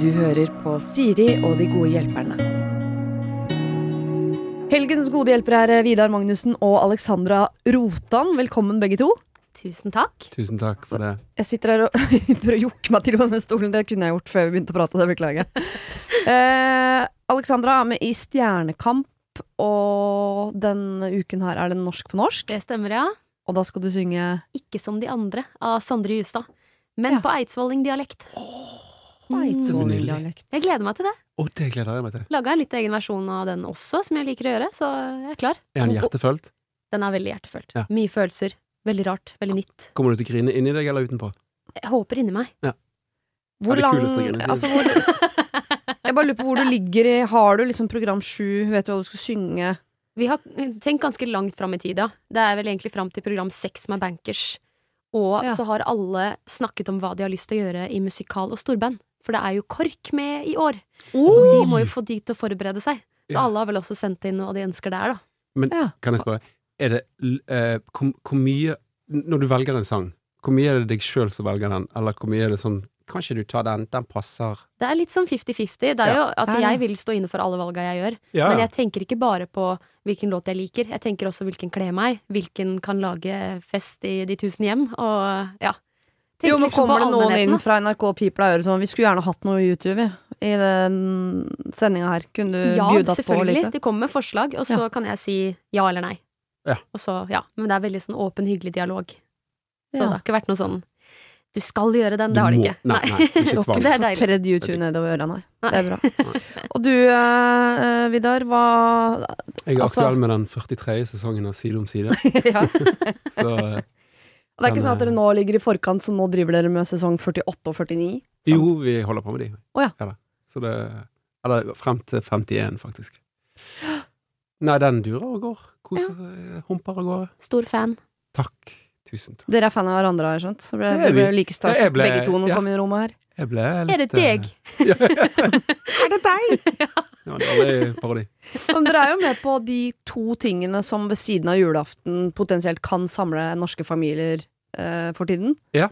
Du hører på Siri og de gode hjelperne. Helgens gode hjelpere er Vidar Magnussen og Alexandra Rotan. Velkommen, begge to. Tusen takk. Tusen takk for det. Jeg sitter her og prøver å jokke meg til på denne stolen. Det kunne jeg gjort før vi begynte å prate. Det beklager jeg. Eh, Alexandra er med i Stjernekamp, og denne uken her er det norsk på norsk. Det stemmer, ja. Og da skal du synge Ikke som de andre av Sondre Justad. Men Ja. på eidsvolling-dialekt. Mm. Eidsvolling-dialekt Jeg gleder meg til det. Oh, det gleder jeg meg til. Laga en litt egen versjon av den også, som jeg liker å gjøre, så jeg er klar. Er den hjertefølt? Den er veldig hjertefølt. Ja. Mye følelser. Veldig rart. Veldig nytt. Kommer du til å grine inni deg eller utenpå? Jeg håper inni meg. Hvor Er det lang altså, hvor, Jeg bare lurer på hvor du ligger i Har du liksom program sju? Vet du hva du skal synge? Vi har tenkt ganske langt fram i tid, ja. Det er vel egentlig fram til program seks som er bankers. Og Ja. så har alle snakket om hva de har lyst til å gjøre i musikal og storband. For det er jo KORK med i år. Og de må jo få de til å forberede seg. Så Ja. alle har vel også sendt inn hva de ønsker der, da. Ja. Kan jeg spørre, er det eh, hvor, hvor mye Når du velger en sang, hvor mye er det deg sjøl som velger den, eller hvor mye er det sånn Kanskje du tar den, den passer Det er litt sånn 50-50. Det er altså. Jeg vil stå inne for alle valga jeg gjør. Ja, Men jeg tenker ikke bare på hvilken låt jeg liker. Jeg tenker også hvilken kler meg, hvilken kan lage fest i de tusen hjem, og ja. Tenker Jo, men liksom kommer det noen inn fra NRK og deg i øret sånn Vi skulle gjerne hatt noe YouTube i den sendinga her. Kunne du Ja, bjuda på selvfølgelig. litt? De kommer med forslag, og så Ja. kan jeg si ja eller nei. Ja. Og så, ja. Men det er veldig sånn åpen, hyggelig dialog. Så Ja. det har ikke vært noe sånn du skal gjøre den. Du Det har du ikke. Nei, nei, det er ikke Du har tvang. Det er ikke Tredje tredd YouTube nedover øra, nei. Det er bra. Og du, uh, Vidar, hva Jeg er Altså- aktuell med den 43. sesongen av Side om side. ja. Så uh, Det er ikke Den, sånn at dere nå ligger i forkant, så nå driver dere med sesong 48 og 49? sant? jo, vi holder på med de. Å ja. da. Så det Eller frem til 51, faktisk. Nei, den durer og går. Koser, humper og går. Stor fan. Takk. Tusen takk. Dere er fan av hverandre, har jeg skjønt? Så ble, Det ble like stas ble- begge to når ja. kom inn i rommet her. Jeg ble litt Er det deg? eh, Ja, er det deg? Ja, det var en parodi. Men dere er jo med på de to tingene som ved siden av julaften potensielt kan samle norske familier eh, for tiden. Ja.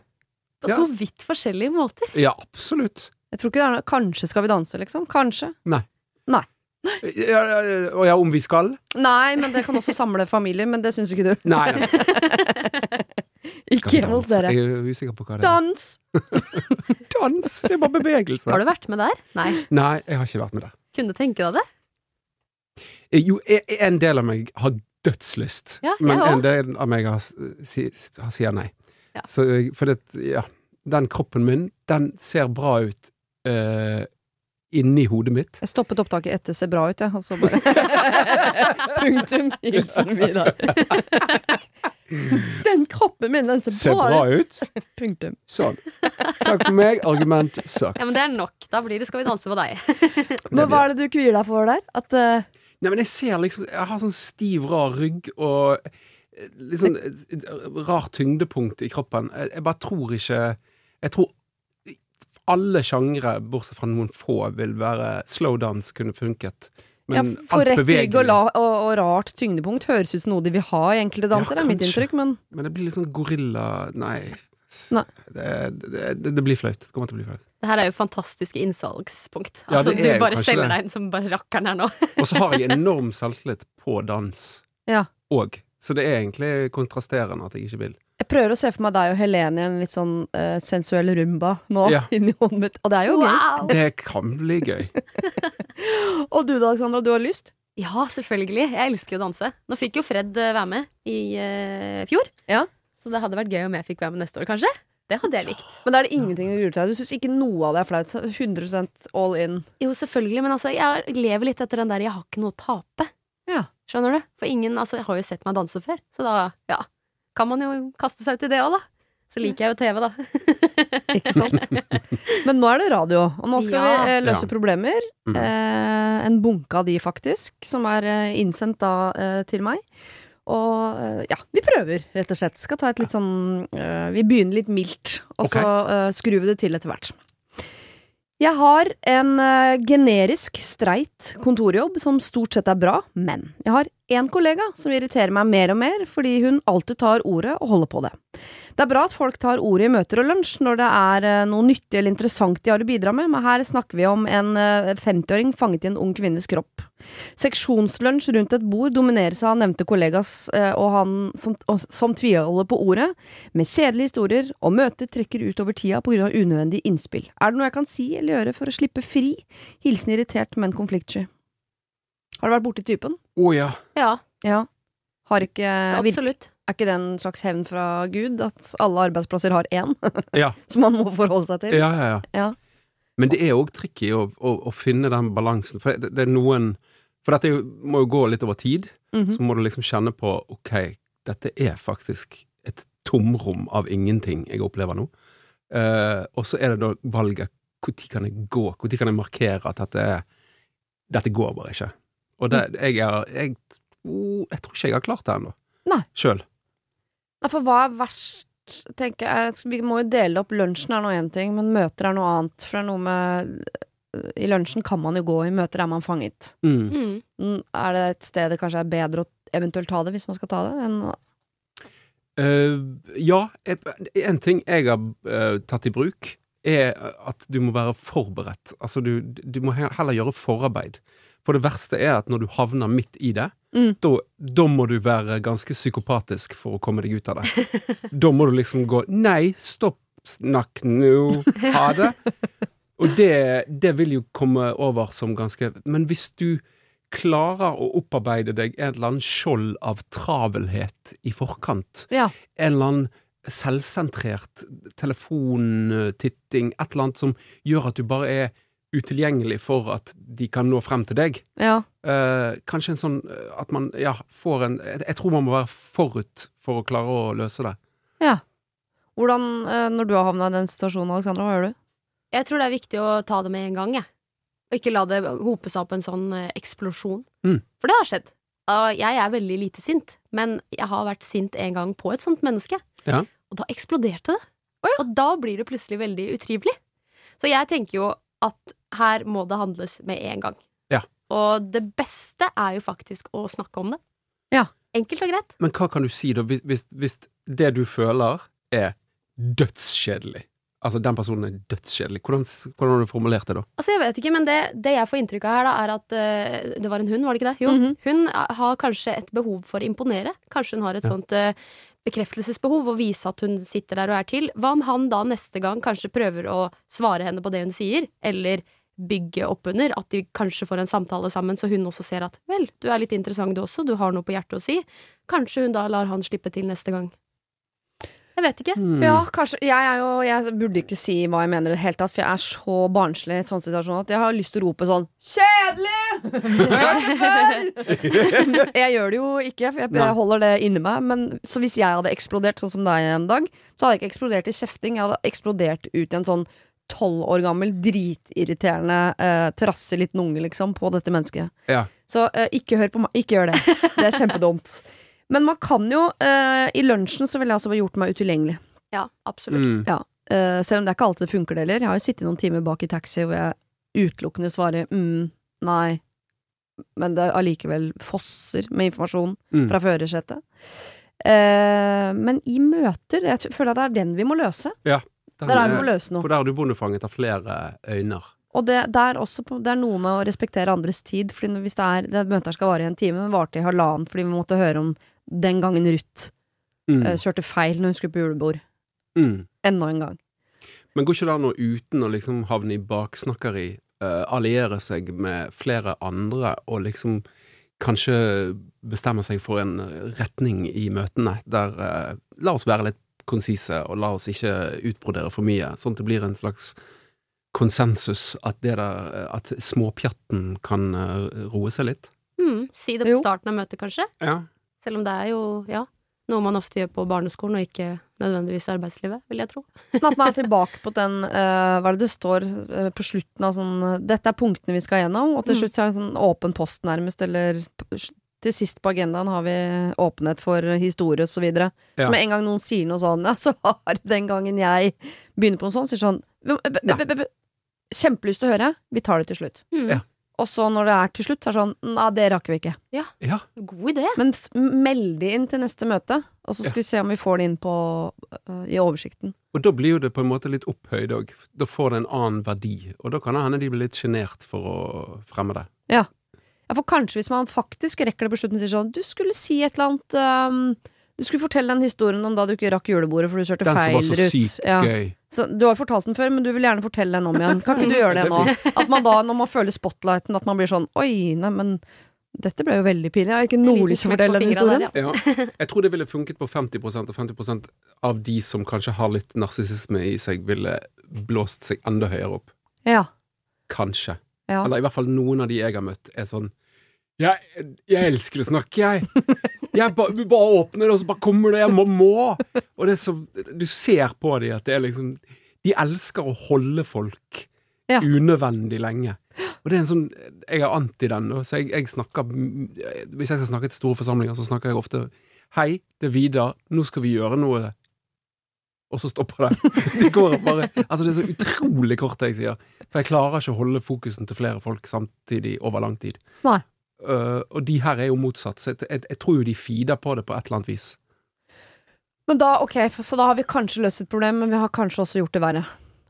På Ja. to vidt forskjellige måter. Ja, absolutt. Jeg tror ikke det er noe Kanskje Skal vi danse, liksom? Kanskje. Ja, ja, og ja, om vi skal? Nei, men det kan også samle familier, men det syns ikke du. Nei. nei. Ikke hos dere. Jeg er usikker på hva det er. Dans! Dans! Det er bare bevegelse. Har du vært med der? Nei. Nei, jeg har ikke vært med der. Kunne du tenke deg det? Eh, Jo, e- en del av meg har dødslyst, Ja, men en del av meg har, har sier nei. Ja. Så, for det, ja, den kroppen min, den ser bra ut eh, inni hodet mitt. Jeg stoppet opptaket etter 'ser bra ut', jeg. Og så bare Punktum. Hilsen Vidar. Den kroppen min, den ser, Ser bra ut. Punktum. Sånn. Takk for meg. Argument sagt. Ja, men det er nok. Da blir det Skal vi danse på deg. Men hva er det du kvier deg for der? At uh... Nei, men jeg ser liksom Jeg har sånn stiv, rar rygg og eh, litt sånn eh, rart tyngdepunkt i kroppen. Jeg, jeg bare tror ikke Jeg tror alle sjangre, bortsett fra noen få, vil være slow dance kunne funket. ja, Men For alt rett rygg og, og, og rart tyngdepunkt høres ut som noe de vil ha i enkelte danser, er mitt inntrykk, men Men det blir litt sånn gorilla Nei. Nei. Det, det, det, blir flaut. Det kommer til å bli flaut. Det her er jo fantastiske innsalgspunkt. Ja, Altså, det du er bare selger deg inn som bare rakkeren her nå. Og så har jeg enorm selvtillit på dans Ja. Så det er egentlig kontrasterende at jeg ikke vil. Jeg prøver å se for meg deg og Helene i en litt sånn uh, sensuell rumba nå Ja. inni hånden mitt, og det er jo gøy. Det kan bli gøy. Og du da, Alexandra, du har lyst? Ja, selvfølgelig. Jeg elsker jo å danse. Nå fikk jo Fred eh, være med i uh, fjor. Ja. Så det hadde vært gøy om jeg fikk være med neste år, kanskje. Det hadde jeg likt. Men da er det ingenting du gruer deg til. Du syns ikke noe av det er flaut? 100 all in? Jo, selvfølgelig, men altså, jeg lever litt etter den der 'jeg har ikke noe å tape'. Ja. Skjønner du? For ingen altså, jeg har jo sett meg danse før, så da ja, kan man jo kaste seg ut i det òg, da. Så liker jeg jo TV, da. Ikke sant? Men nå er det radio, og nå skal Ja. vi eh, løse Ja. problemer. Mhm. Eh, en bunke av de, faktisk, som er eh, innsendt da eh, til meg. Og ja, vi prøver, rett og slett. Skal ta et litt sånn Vi begynner litt mildt, og okay. så skrur vi det til etter hvert. Jeg har en generisk streit kontorjobb som stort sett er bra, men jeg har én kollega som irriterer meg mer og mer, fordi hun alltid tar ordet og holder på det. Det er bra at folk tar ordet i møter og lunsj når det er eh, noe nyttig eller interessant de har å bidra med, men her snakker vi om en eh, 50-åring fanget i en ung kvinnes kropp. Seksjonslunsj rundt et bord domineres av nevnte kollegas eh, og han som, og, som tviholder på ordet, med kjedelige historier, og møter trekker ut over tida av unødvendige innspill. Er det noe jeg kan si eller gjøre for å slippe fri? Hilsen irritert, men konfliktsky. Har du vært borti typen? Å ja. Ja, Ja. Har ikke, så absolutt. er ikke det en slags hevn fra Gud, at alle arbeidsplasser har én, Ja, som man må forholde seg til? ja, ja. ja. Ja. Men det er òg tricky å, å, å finne den balansen. For det, det er noen For dette må jo gå litt over tid. Mhm. Så må du liksom kjenne på OK, dette er faktisk et tomrom av ingenting jeg opplever nå. Uh, og så er det da valget når kan jeg gå? Når kan jeg markere at dette Dette går bare ikke. Og det, jeg, er, jeg, oh, jeg tror ikke jeg har klart det ennå. Nei. Sjøl. Nei, for hva er verst, tenker jeg Vi må jo dele opp lunsjen er nå én ting, men møter er noe annet. For det er noe med I lunsjen kan man jo gå, i møter er man fanget. Mm. Mm. Mm, Er det et sted det kanskje er bedre å eventuelt ta det, hvis man skal ta det, enn Uh, ja, en ting jeg har uh, tatt i bruk, er at du må være forberedt. Altså, du, du må heller gjøre forarbeid. For det verste er at når du havner midt i det, Mm. da, da må du være ganske psykopatisk for å komme deg ut av det. da må du liksom gå Nei, stopp, snakk nå, ha det. Og det, det vil jo komme over som ganske Men hvis du klarer å opparbeide deg en eller annen skjold av travelhet i forkant, Ja. en eller annen selvsentrert telefontitting, et eller annet som gjør at du bare er utilgjengelig for at de kan nå frem til deg. ja. Eh, kanskje en sånn eh, at man ja, får en jeg, jeg tror man må være forut for å klare å løse det. ja. Hvordan, eh, når du har havna i den situasjonen, Alexandra, hva gjør du? Jeg tror det er viktig å ta det med en gang, jeg. Og ikke la det hope seg opp en sånn eh, eksplosjon. Mm. For det har skjedd. Jeg er veldig lite sint, men jeg har vært sint en gang på et sånt menneske. Ja. Og da eksploderte det. Og da blir det plutselig veldig utrivelig. Så jeg tenker jo at her må det handles med en gang. Ja. Og det beste er jo faktisk å snakke om det. Ja. Enkelt og greit. Men hva kan du si da, hvis, hvis, hvis det du føler er dødskjedelig? Altså, den personen er dødskjedelig. Hvordan, hvordan har du formulert det da? Altså, jeg vet ikke, men det, det jeg får inntrykk av her, da, er at uh, Det var en hund, var det ikke det? Jo. Mhm. Hun har kanskje et behov for å imponere. Kanskje hun har et Ja. sånt uh, bekreftelsesbehov, og vise at hun sitter der og er til. Hva om han da neste gang kanskje prøver å svare henne på det hun sier, eller bygge opp under, at de kanskje får en samtale sammen, så hun også ser at vel, du er litt interessant du også, du har noe på hjertet å si. Kanskje hun da lar han slippe til neste gang. Jeg vet ikke. Hmm. Ja, kanskje. Jeg er jo Jeg burde ikke si hva jeg mener i det hele tatt, for jeg er så barnslig i en sånn situasjon at jeg har lyst til å rope sånn Kjedelig! Jeg gjør det jo ikke, for jeg, jeg holder det inni meg. Men så hvis jeg hadde eksplodert sånn som deg en dag, så hadde jeg ikke eksplodert i kjefting. Jeg hadde eksplodert ut i en sånn tolv år gammel, dritirriterende, uh, terrasse liten unge, liksom, på dette mennesket. Ja. Så eh, ikke hør på meg. Ikke gjør det. Det er kjempedumt. Men man kan jo eh, I lunsjen så ville jeg også bare gjort meg utilgjengelig. Ja, absolutt. Mm. Ja, eh, selv om det er ikke alltid det funker det heller. Jeg har jo sittet noen timer bak i taxi hvor jeg utelukkende svarer mm, nei, men det allikevel fosser med informasjon Mm. fra førersetet. Eh, men i møter, jeg føler at det er den vi må løse. Det er det noe å løse noe. For der er du bondefanget av flere øyner. Og det, det, er også det er noe med å respektere andres tid. Fordi hvis det er det møtet her skal vare i en time, men varte i halvannen fordi vi måtte høre om den gangen Ruth Mm. uh, kjørte feil når hun skulle på julebord. Mm. Enda en gang. Men går ikke det an å uten å liksom havne i baksnakkeri, uh, alliere seg med flere andre og liksom kanskje bestemme seg for en retning i møtene der uh, La oss være litt konsise, og la oss ikke utbrodere for mye, sånn at det blir en slags konsensus at det der At småpjatten kan eh, roe seg litt. Mm, si det på Jo. starten av møtet, kanskje. Ja. Selv om det er jo ja, noe man ofte gjør på barneskolen, og ikke nødvendigvis i arbeidslivet, vil jeg tro. Men at man er tilbake på den uh, Hva er det det står eh, på slutten av sånn Dette er punktene vi skal gjennom, og til Mm. slutt så er det en sånn åpen post nærmest, eller til sist på agendaen har vi åpenhet for historie og så videre. Ja. Så med en gang noen sier noe sånn, ja, så har den gangen jeg begynner på noe sånt, sier sånn "B- b- b- b- b- Kjempelyst til å høre, vi tar det til slutt. Mm. Ja. og så når det er til slutt, så er det sånn Nei, det rakk vi ikke. Ja. God idé. Men meld det inn til neste møte, og så skal vi se om vi får det inn på, uh, i oversikten. Og da blir jo det på en måte litt opphøyd òg. Da får det en annen verdi. Og da kan det hende de blir litt sjenert for å fremme det. Ja, for kanskje hvis man faktisk rekker det på slutten og sier sånn Du skulle si et eller annet um, Du skulle fortelle den historien om da du ikke rakk julebordet for du kjørte Den som feil var så rut. sykt Ja. gøy. Så du har fortalt den før, men du vil gjerne fortelle den om igjen. Kan ikke du gjøre det nå? At man da, når man føler spotlighten, at man blir sånn Oi, nei, men dette ble jo veldig pinlig. Jeg har ikke noe lyst til å fortelle den historien. der, Ja. Jeg tror det ville funket på 50% og 50% av de som kanskje har litt narsissisme i seg, ville blåst seg enda høyere opp. Ja. Kanskje. ja. Eller i hvert fall noen av de jeg har møtt, er sånn Jeg, jeg elsker å snakke, jeg. Jeg ba, bare åpner det, og så bare kommer det. Jeg må, må. Og det er så Du ser på dem at det er liksom De elsker å holde folk Ja. unødvendig lenge. Og det er en sånn Jeg er anti den, så jeg, jeg snakker Hvis jeg skal snakke til store forsamlinger, så snakker jeg ofte Hei, det er Vidar. Nå skal vi gjøre noe. Og så stopper det. Det går bare Altså, det er så utrolig kort, jeg sier. For jeg klarer ikke å holde fokusen til flere folk samtidig over lang tid. Nei. Øh, og de her er jo motsatt, så jeg, jeg, jeg tror jo de feeder på det på et eller annet vis. Men da, ok, for, så da har vi kanskje løst et problem, men vi har kanskje også gjort det verre.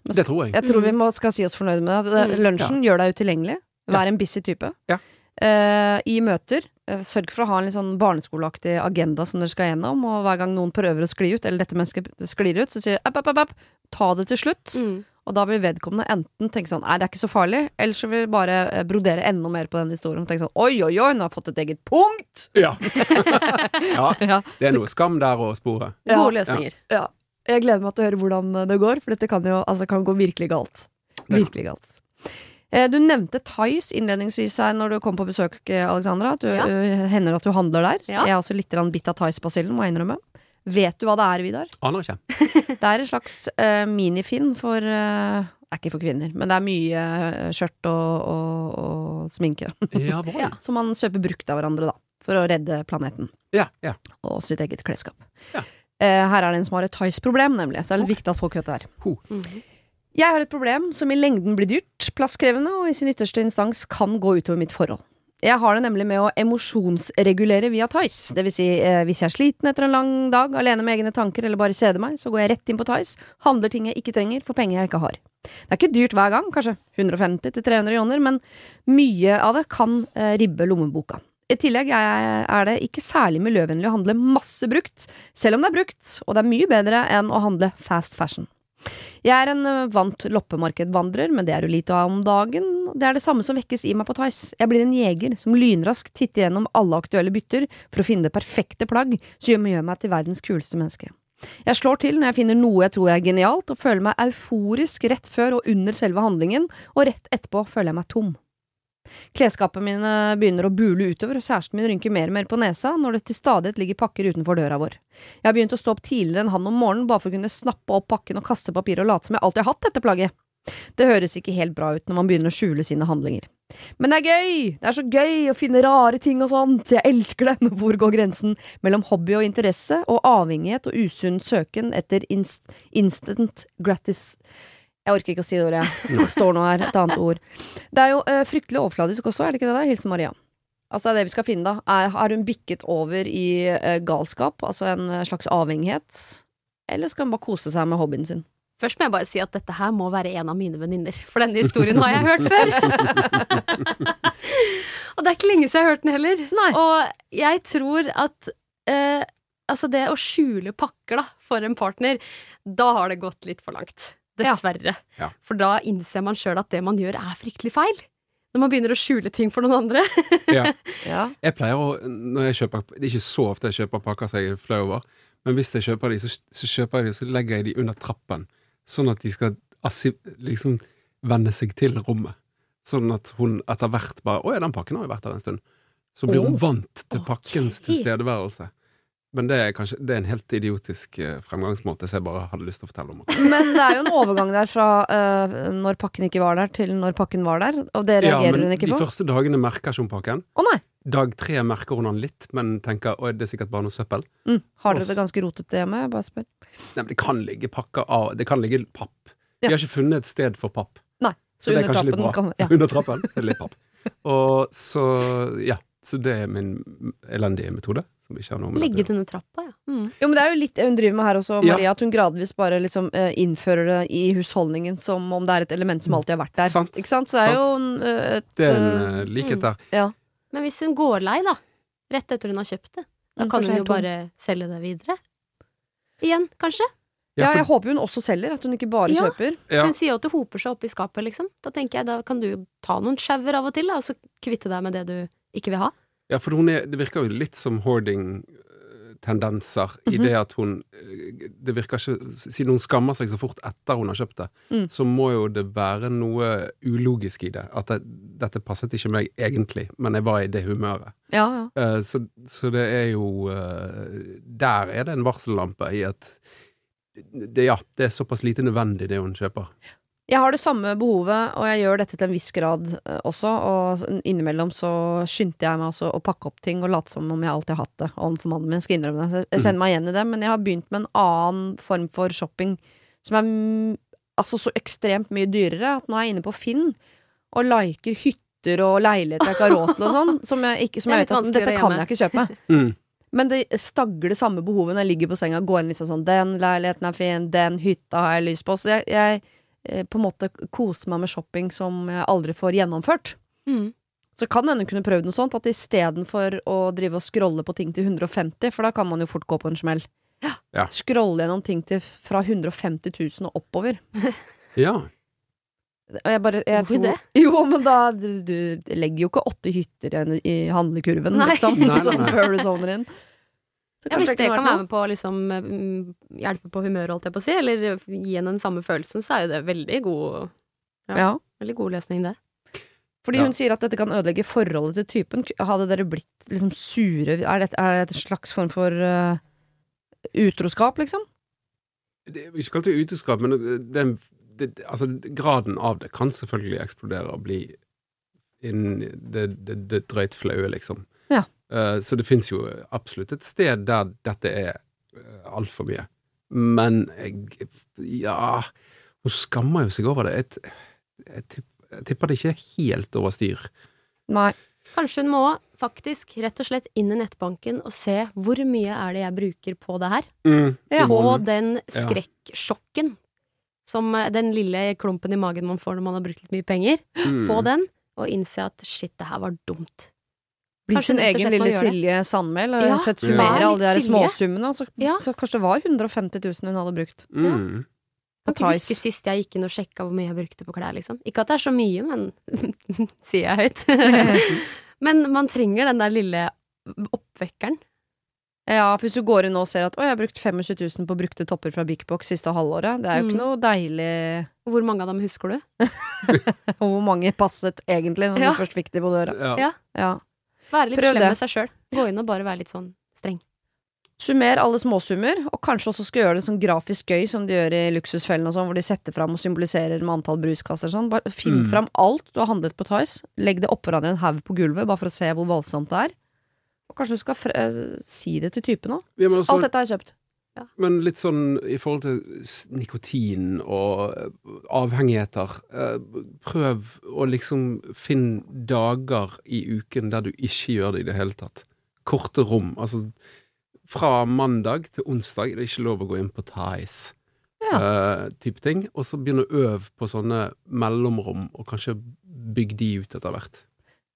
Men Det tror jeg. Jeg tror vi Mm. må, skal si oss fornøyd med det. Lunsjen ja. Gjør deg utilgjengelig. Vær en busy type. Ja. Eh, I møter, eh, sørg for å ha en litt sånn barneskoleaktig agenda som dere skal gjennom, og hver gang noen prøver å skli ut, eller dette mennesket sklir ut, så sier app, app, app, app, ta det til slutt. Mm. Og da vil vedkommende enten tenke sånn nei, det er ikke så farlig, eller så vil bare eh, brodere enda mer på den historien og tenke sånn oi, oi, oi, nå har jeg fått et eget punkt! Ja. ja. Ja. Det er noe skam der å spore. Ja. Gode løsninger. Ja. Jeg gleder meg til å høre hvordan det går, for dette kan jo altså, kan gå virkelig galt. Virkelig galt. Eh, Du nevnte Thais innledningsvis her når du kom på besøk, eh, Alexandra. At du, Ja. eh, hender at du handler der. Ja. Jeg er også litt bitt av Thais-basillen, må jeg innrømme. Vet du hva det er, Vidar? Aner ikke. Det er en slags uh, minifinn for uh, Det er ikke for kvinner, men det er mye skjørt og, og, og sminke. Ja, bra. Ja. Som man kjøper brukt av hverandre, da. For å redde planeten. Ja, ja. Og sitt eget klesskap. Ja. Eh, her er det en som har et Thais-problem, nemlig. Så det er litt viktig at folk vet det her. Mhm. Jeg har et problem som i lengden blir dyrt, plasskrevende og i sin ytterste instans kan gå utover mitt forhold. Jeg har det nemlig med å emosjonsregulere via Tice. Det vil si, eh, hvis jeg er sliten etter en lang dag, alene med egne tanker eller bare kjeder meg, så går jeg rett inn på Tice, handler ting jeg ikke trenger for penger jeg ikke har. Det er ikke dyrt hver gang, kanskje 150-300 joner, men mye av det kan eh, ribbe lommeboka. I tillegg er det ikke særlig miljøvennlig å handle masse brukt, selv om det er brukt, og det er mye bedre enn å handle fast fashion. Jeg er en vant loppemarkedvandrer, men det er jo lite av om dagen. Det er det samme som vekkes i meg på Tice. Jeg blir en jeger som lynraskt titter gjennom alle aktuelle bytter for å finne det perfekte plagg som gjør meg til verdens kuleste menneske. Jeg slår til når jeg finner noe jeg tror er genialt, og føler meg euforisk rett før og under selve handlingen, og rett etterpå føler jeg meg tom. Klesskapene mine begynner å bule utover, og kjæresten min rynker mer og mer på nesa når det til stadighet ligger pakker utenfor døra vår. Jeg har begynt å stå opp tidligere enn han om morgenen bare for å kunne snappe opp pakken og kaste papir og late som jeg alltid har hatt dette plagget. Det høres ikke helt bra ut når man begynner å skjule sine handlinger. Men det er gøy! Det er så gøy å finne rare ting og sånt, jeg elsker det, men hvor går grensen mellom hobby og interesse og avhengighet og usunn søken etter inst instant gratis Jeg orker ikke å si det ordet. Det står noe her, et annet ord. Det er jo eh, fryktelig overfladisk også, er det ikke det? der? Hilsen Maria. Altså det er det vi skal finne, da. Er, har hun bikket over i eh, galskap, altså en eh, slags avhengighet? Eller skal hun bare kose seg med hobbyen sin? Først må jeg bare si at dette her må være en av mine venninner, for denne historien har jeg hørt før. og det er ikke lenge siden jeg har hørt den heller. Nei. Og jeg tror at altså det å skjule pakker da, for en partner, da har det gått litt for langt. Dessverre. Ja. For da innser man sjøl at det man gjør er fryktelig feil. Når man begynner å skjule ting for noen andre. ja. Ja. Jeg pleier å, når jeg kjøper Det er ikke så ofte jeg kjøper pakker som jeg er flau over, men hvis jeg kjøper de, så, så kjøper jeg de, så legger jeg de under trappen. Sånn at de skal liksom venne seg til rommet. Sånn at hun etter hvert bare Å ja, den pakken har jo vært der en stund. Så blir hun oh. vant til pakkens okay. tilstedeværelse. Men det er kanskje Det er en helt idiotisk eh, fremgangsmåte som jeg bare hadde lyst til å fortelle om. Men det er jo en overgang der fra uh, når pakken ikke var der, til når pakken var der. Og det Ja, reagerer men hun ikke de på. første dagene merker ikke hun pakken. Å nei! Dag tre merker hun den litt, men tenker at det er sikkert bare noe søppel. Mm. Har dere det ganske rotete hjemme? Jeg bare spør. Nei, men det kan ligge pakker av Det kan ligge papp. Ja. Vi har ikke funnet et sted for papp. Nei. Så, Så det er kanskje litt bra. kan ja. Under trappen så er det litt papp. Og så, ja. Så det er min elendige metode. Som ikke har noe med Legge denne trappa, ja. Mm. Jo, men det er jo litt hun driver med her også, Ja. At hun gradvis bare liksom eh, innfører det i husholdningen som om det er et element som alltid har vært der. Sant. Ikke sant? Så det er jo en, eh, et Det er en eh, likhet mm. Ja. Men hvis hun går lei, da, rett etter hun har kjøpt det, da Mm, kan hun jo bare selge det videre. Igjen, kanskje. Ja, for- jeg håper hun også selger, at hun ikke bare Ja. kjøper. ja. Hun sier jo at det hoper seg opp i skapet, liksom. Da tenker jeg, da kan du ta noen sjauer av og til, da, og så kvitte deg med det du ikke vil ha. Ja, for er, det virker jo litt som hoarding-tendenser i Mhm. det at hun eh, Det virker ikke Siden hun skammer seg så fort etter hun har kjøpt det, Mm. så må jo det være noe ulogisk i det. At det, dette passet ikke meg egentlig, men jeg var i det humøret. Ja, ja. Uh, så, så det er jo uh, Der er det en varsellampe i at det, ja, det er såpass lite nødvendig det hun kjøper. Jeg har det samme behovet, og jeg gjør dette til en viss grad eh, også. Og innimellom så skyndte jeg meg også å pakke opp ting og late som om jeg alltid har hatt det overfor mannen min. Jeg skal innrømme det. Så Jeg kjenner meg igjen i det, men jeg har begynt med en annen form for shopping som er mm, altså så ekstremt mye dyrere. At nå er jeg inne på Finn og liker hytter og leiligheter jeg ikke har råd til og sånn. Som jeg, ikke, som Det er jeg litt vet at vanskeligere dette kan jeg ikke kjøpe. Mm. Men det stagger det samme behovet når jeg ligger på senga og går inn liksom sånn Den leiligheten er fin, den hytta har jeg lyst på. Så jeg, jeg på en måte kose meg med shopping som jeg aldri får gjennomført. Mm. Så kan hende hun kunne prøvd noe sånt, at istedenfor å drive og scrolle på ting til 150, for da kan man jo fort gå på en smell. Ja. Ja. Scrolle gjennom ting til fra 150 000 og oppover. Ja. Og jeg bare jeg tror. Jo, men da Du, du legger jo ikke åtte hytter i handlekurven, Nei. liksom, Nei, nei, sånn nei. før du sovner inn. Ja, hvis det kan være med på å liksom, mm, hjelpe på humøret, holdt jeg på å si, eller gi henne den samme følelsen, så er jo det veldig god. Ja. Ja. veldig god løsning, det. Fordi Ja. hun sier at dette kan ødelegge forholdet til typen. Hadde dere blitt liksom sure Er det, er det et slags form for uh, utroskap, liksom? Det er ikke kalt det utroskap, men det, det, det, altså, graden av det kan selvfølgelig eksplodere og bli innen det, det, det drøyt flaue, liksom. Ja. Eh, så det fins jo absolutt et sted der dette er uh, altfor mye. Men jeg Ja, hun skammer jo seg over det. Jeg, jeg, tipp- jeg tipper det ikke er helt over styr. Nei. Kanskje hun må faktisk rett og slett inn i nettbanken og se hvor mye er det jeg bruker på det her. Ja. På På den skrekksjokken. Som eh, den lille klumpen i magen man får når man har brukt litt mye penger. Mm. Få den, og innse at shit, det her var dumt. Bli sin egen lille. Silje Sandmæl og Ja, rett og slett Ja. summere alle de der småsummene. Så, Ja. så kanskje det var 150 000 hun hadde brukt. Mm. Kan ikke huske sist jeg gikk inn og sjekka hvor mye jeg brukte på klær, liksom. Ikke at det er så mye, men sier jeg høyt. men man trenger den der lille oppvekkeren. Ja, for hvis du går inn og ser at 'å, jeg har brukt 25 000 på brukte topper fra Big Box siste halvåret', det er jo ikke Mm. noe deilig Hvor mange av dem husker du? Og hvor mange passet egentlig når Ja. du først fikk de på døra. Ja. Ja. Ja. Være litt Prøv slem det. med seg sjøl. Gå inn og bare være litt sånn streng. Summer alle småsummer, og kanskje også skal gjøre det sånn grafisk gøy som de gjør i Luksusfellen og sånn, hvor de setter fram og symboliserer med antall bruskasser og sånn. Bare finn Mm. fram alt du har handlet på Tice, legg det oppå hverandre en haug på gulvet, bare for å se hvor voldsomt det er. Og kanskje du skal fre eh, si det til typen òg. Også- Alt dette har jeg kjøpt. Men litt sånn i forhold til nikotin og eh, avhengigheter eh, Prøv å liksom finne dager i uken der du ikke gjør det i det hele tatt. Korte rom. Altså fra mandag til onsdag er det ikke lov å gå inn på Thais. Ja. Uh, type ting. Og så begynne å øve på sånne mellomrom, og kanskje bygge de ut etter hvert.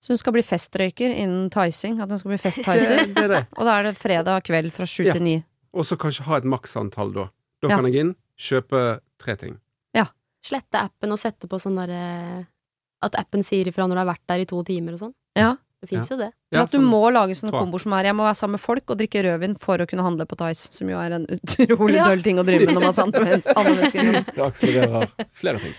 Så hun skal bli festrøyker innen thaising? At hun skal bli. Det er det. og da er det fredag kveld fra sju Ja. til ni. Og så kanskje ha et maksantall da. Da Ja. kan jeg inn, kjøpe tre ting. Ja. Slette appen og sette på sånn derre At appen sier ifra når du har vært der i to timer og sånn. Ja. Det fins jo det. Men at du må lage sånne komboer som er Jeg må være sammen med folk og drikke rødvin for å kunne handle på Tice, som jo er en utrolig Ja. døll ting å drive med når man er sammen med andre mennesker. Det akselererer flere ting.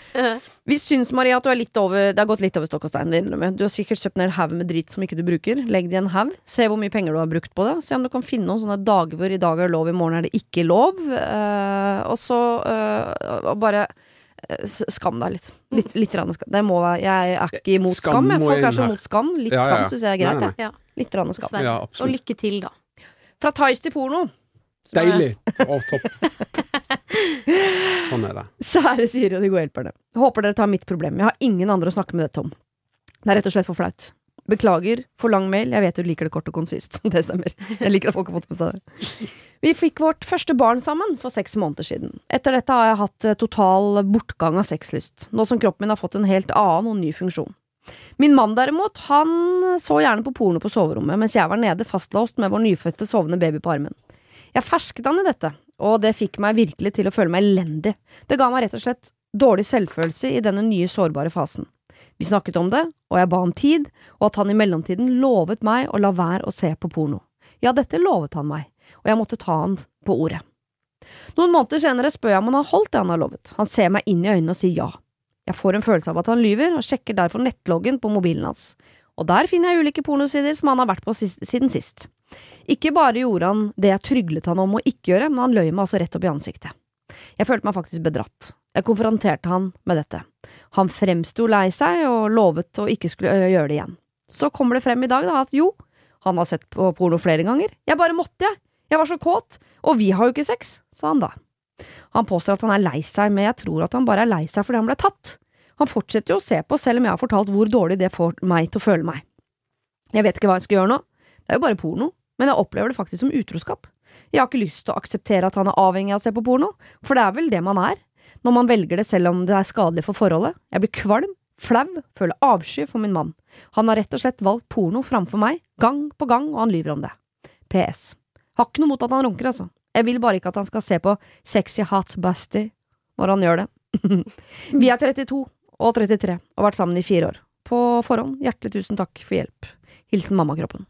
Vi syns, Maria, at du er litt over Det har gått litt over stokk og stein. det innrømmer jeg. Du har sikkert kjøpt ned en haug med dritt som ikke du bruker. Legg det i en haug. Se hvor mye penger du har brukt på det. Se om du kan finne noen sånne dager hvor i dag er det lov, i morgen er det ikke lov. Uh, og så uh, bare Skam deg litt. Litt, litt skam. Det må være, jeg er ikke imot Skam skam. Folk er så imot mot skam. Litt Ja, ja, skam ja. syns jeg er greit. Nei, nei. Ja, Litt rann skam. Ja, og lykke til, da. Fra Thais til porno. Deilig! Å, topp. Sånn er det. Kjære Siri og de gode hjelperne. Håper dere tar mitt problem. Jeg har ingen andre å snakke med dette om. Det er rett og slett for flaut. Beklager for lang mail, jeg vet du liker det kort og konsist. Det stemmer. Jeg liker at folk har fått med seg det. Vi fikk vårt første barn sammen for seks måneder siden. Etter dette har jeg hatt eh, total bortgang av sexlyst, nå som kroppen min har fått en helt annen og ny funksjon. Min mann derimot, han så gjerne på porno på soverommet, mens jeg var nede fastlåst med vår nyfødte sovende baby på armen. Jeg fersket han i dette, og det fikk meg virkelig til å føle meg elendig. Det ga meg rett og slett dårlig selvfølelse i denne nye sårbare fasen. Vi snakket om det, og jeg ba om tid, og at han i mellomtiden lovet meg å la være å se på porno. Ja, dette lovet han meg, og jeg måtte ta han på ordet. Noen måneder senere spør jeg om han har holdt det han har lovet. Han ser meg inn i øynene og sier ja. Jeg får en følelse av at han lyver, og sjekker derfor nettloggen på mobilen hans. Og der finner jeg ulike pornosider som han har vært på siden sist. Ikke bare gjorde han det jeg tryglet han om å ikke gjøre, men han løy meg altså rett opp i ansiktet. Jeg følte meg faktisk bedratt. Jeg konfronterte han med dette. Han fremsto lei seg og lovet å ikke skulle gjøre det igjen. Så kommer det frem i dag da at jo, han har sett på porno flere ganger. Jeg bare måtte, jeg. Jeg var så kåt. Og vi har jo ikke sex, sa han da. Han påstår at han er lei seg, men jeg tror at han bare er lei seg fordi han ble tatt. Han fortsetter jo å se på, selv om jeg har fortalt hvor dårlig det får meg til å føle meg. Jeg vet ikke hva jeg skal gjøre nå. Det er jo bare porno, men jeg opplever det faktisk som utroskap. Jeg har ikke lyst til å akseptere at han er avhengig av å se på porno, for det er vel det man er, når man velger det selv om det er skadelig for forholdet. Jeg blir kvalm, flau, føler avsky for min mann. Han har rett og slett valgt porno framfor meg, gang på gang, og han lyver om det. PS. Har ikke noe mot at han runker, altså. Jeg vil bare ikke at han skal se på Sexy Hot Busty når han gjør det. Vi er 32 og 33 og har vært sammen i fire år. På forhånd, hjertelig tusen takk for hjelp. Hilsen mammakroppen.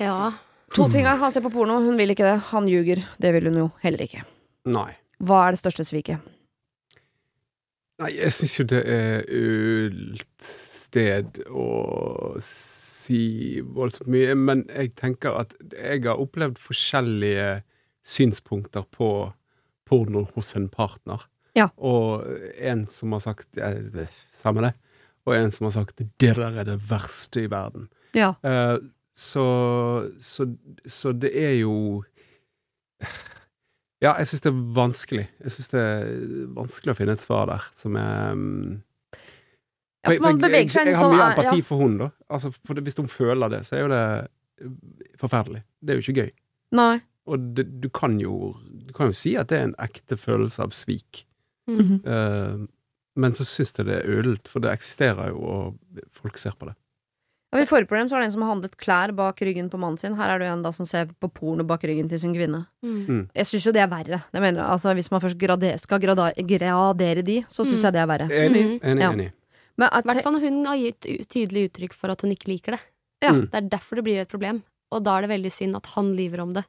Ja. To ting han ser på porno, hun vil ikke det. Han ljuger. Det vil hun jo heller ikke. Nei. Hva er det største sviket? Nei, jeg syns jo det er ult sted å si voldsomt mye, men jeg tenker at jeg har opplevd forskjellige synspunkter på porno hos en partner. Ja. Og en som har sagt eh, Samme det. Og en som har sagt 'det der er det verste i verden'. Ja. Eh, så, så, så det er jo Ja, jeg syns det er vanskelig. Jeg syns det er vanskelig å finne et svar der som er mm, Ja, for man jeg, beveger seg i jeg, en har mye ja. empati for hun da. Altså, for det, hvis hun føler det, så er jo det forferdelig. Det er jo ikke gøy. Nei. Og det, du kan jo Du kan jo si at det er en ekte følelse av svik. Mm. Eh, men så syns jeg det er ølent, for det eksisterer jo, og folk ser på det. I forrige program så var det en som har handlet klær bak ryggen på mannen sin. Her er det en da som ser på porno bak ryggen til sin kvinne. Mm. Jeg syns jo det er verre. Det mener jeg. Altså, hvis man først grader, skal grada, gradere de, så syns Mm. jeg det er verre. Enig, Mhm. enig, Ja. enig. I hvert fall når hun har gitt tydelig uttrykk for at hun ikke liker det. Ja. Mm. Det er derfor det blir et problem. Og da er det veldig synd at han lyver om det.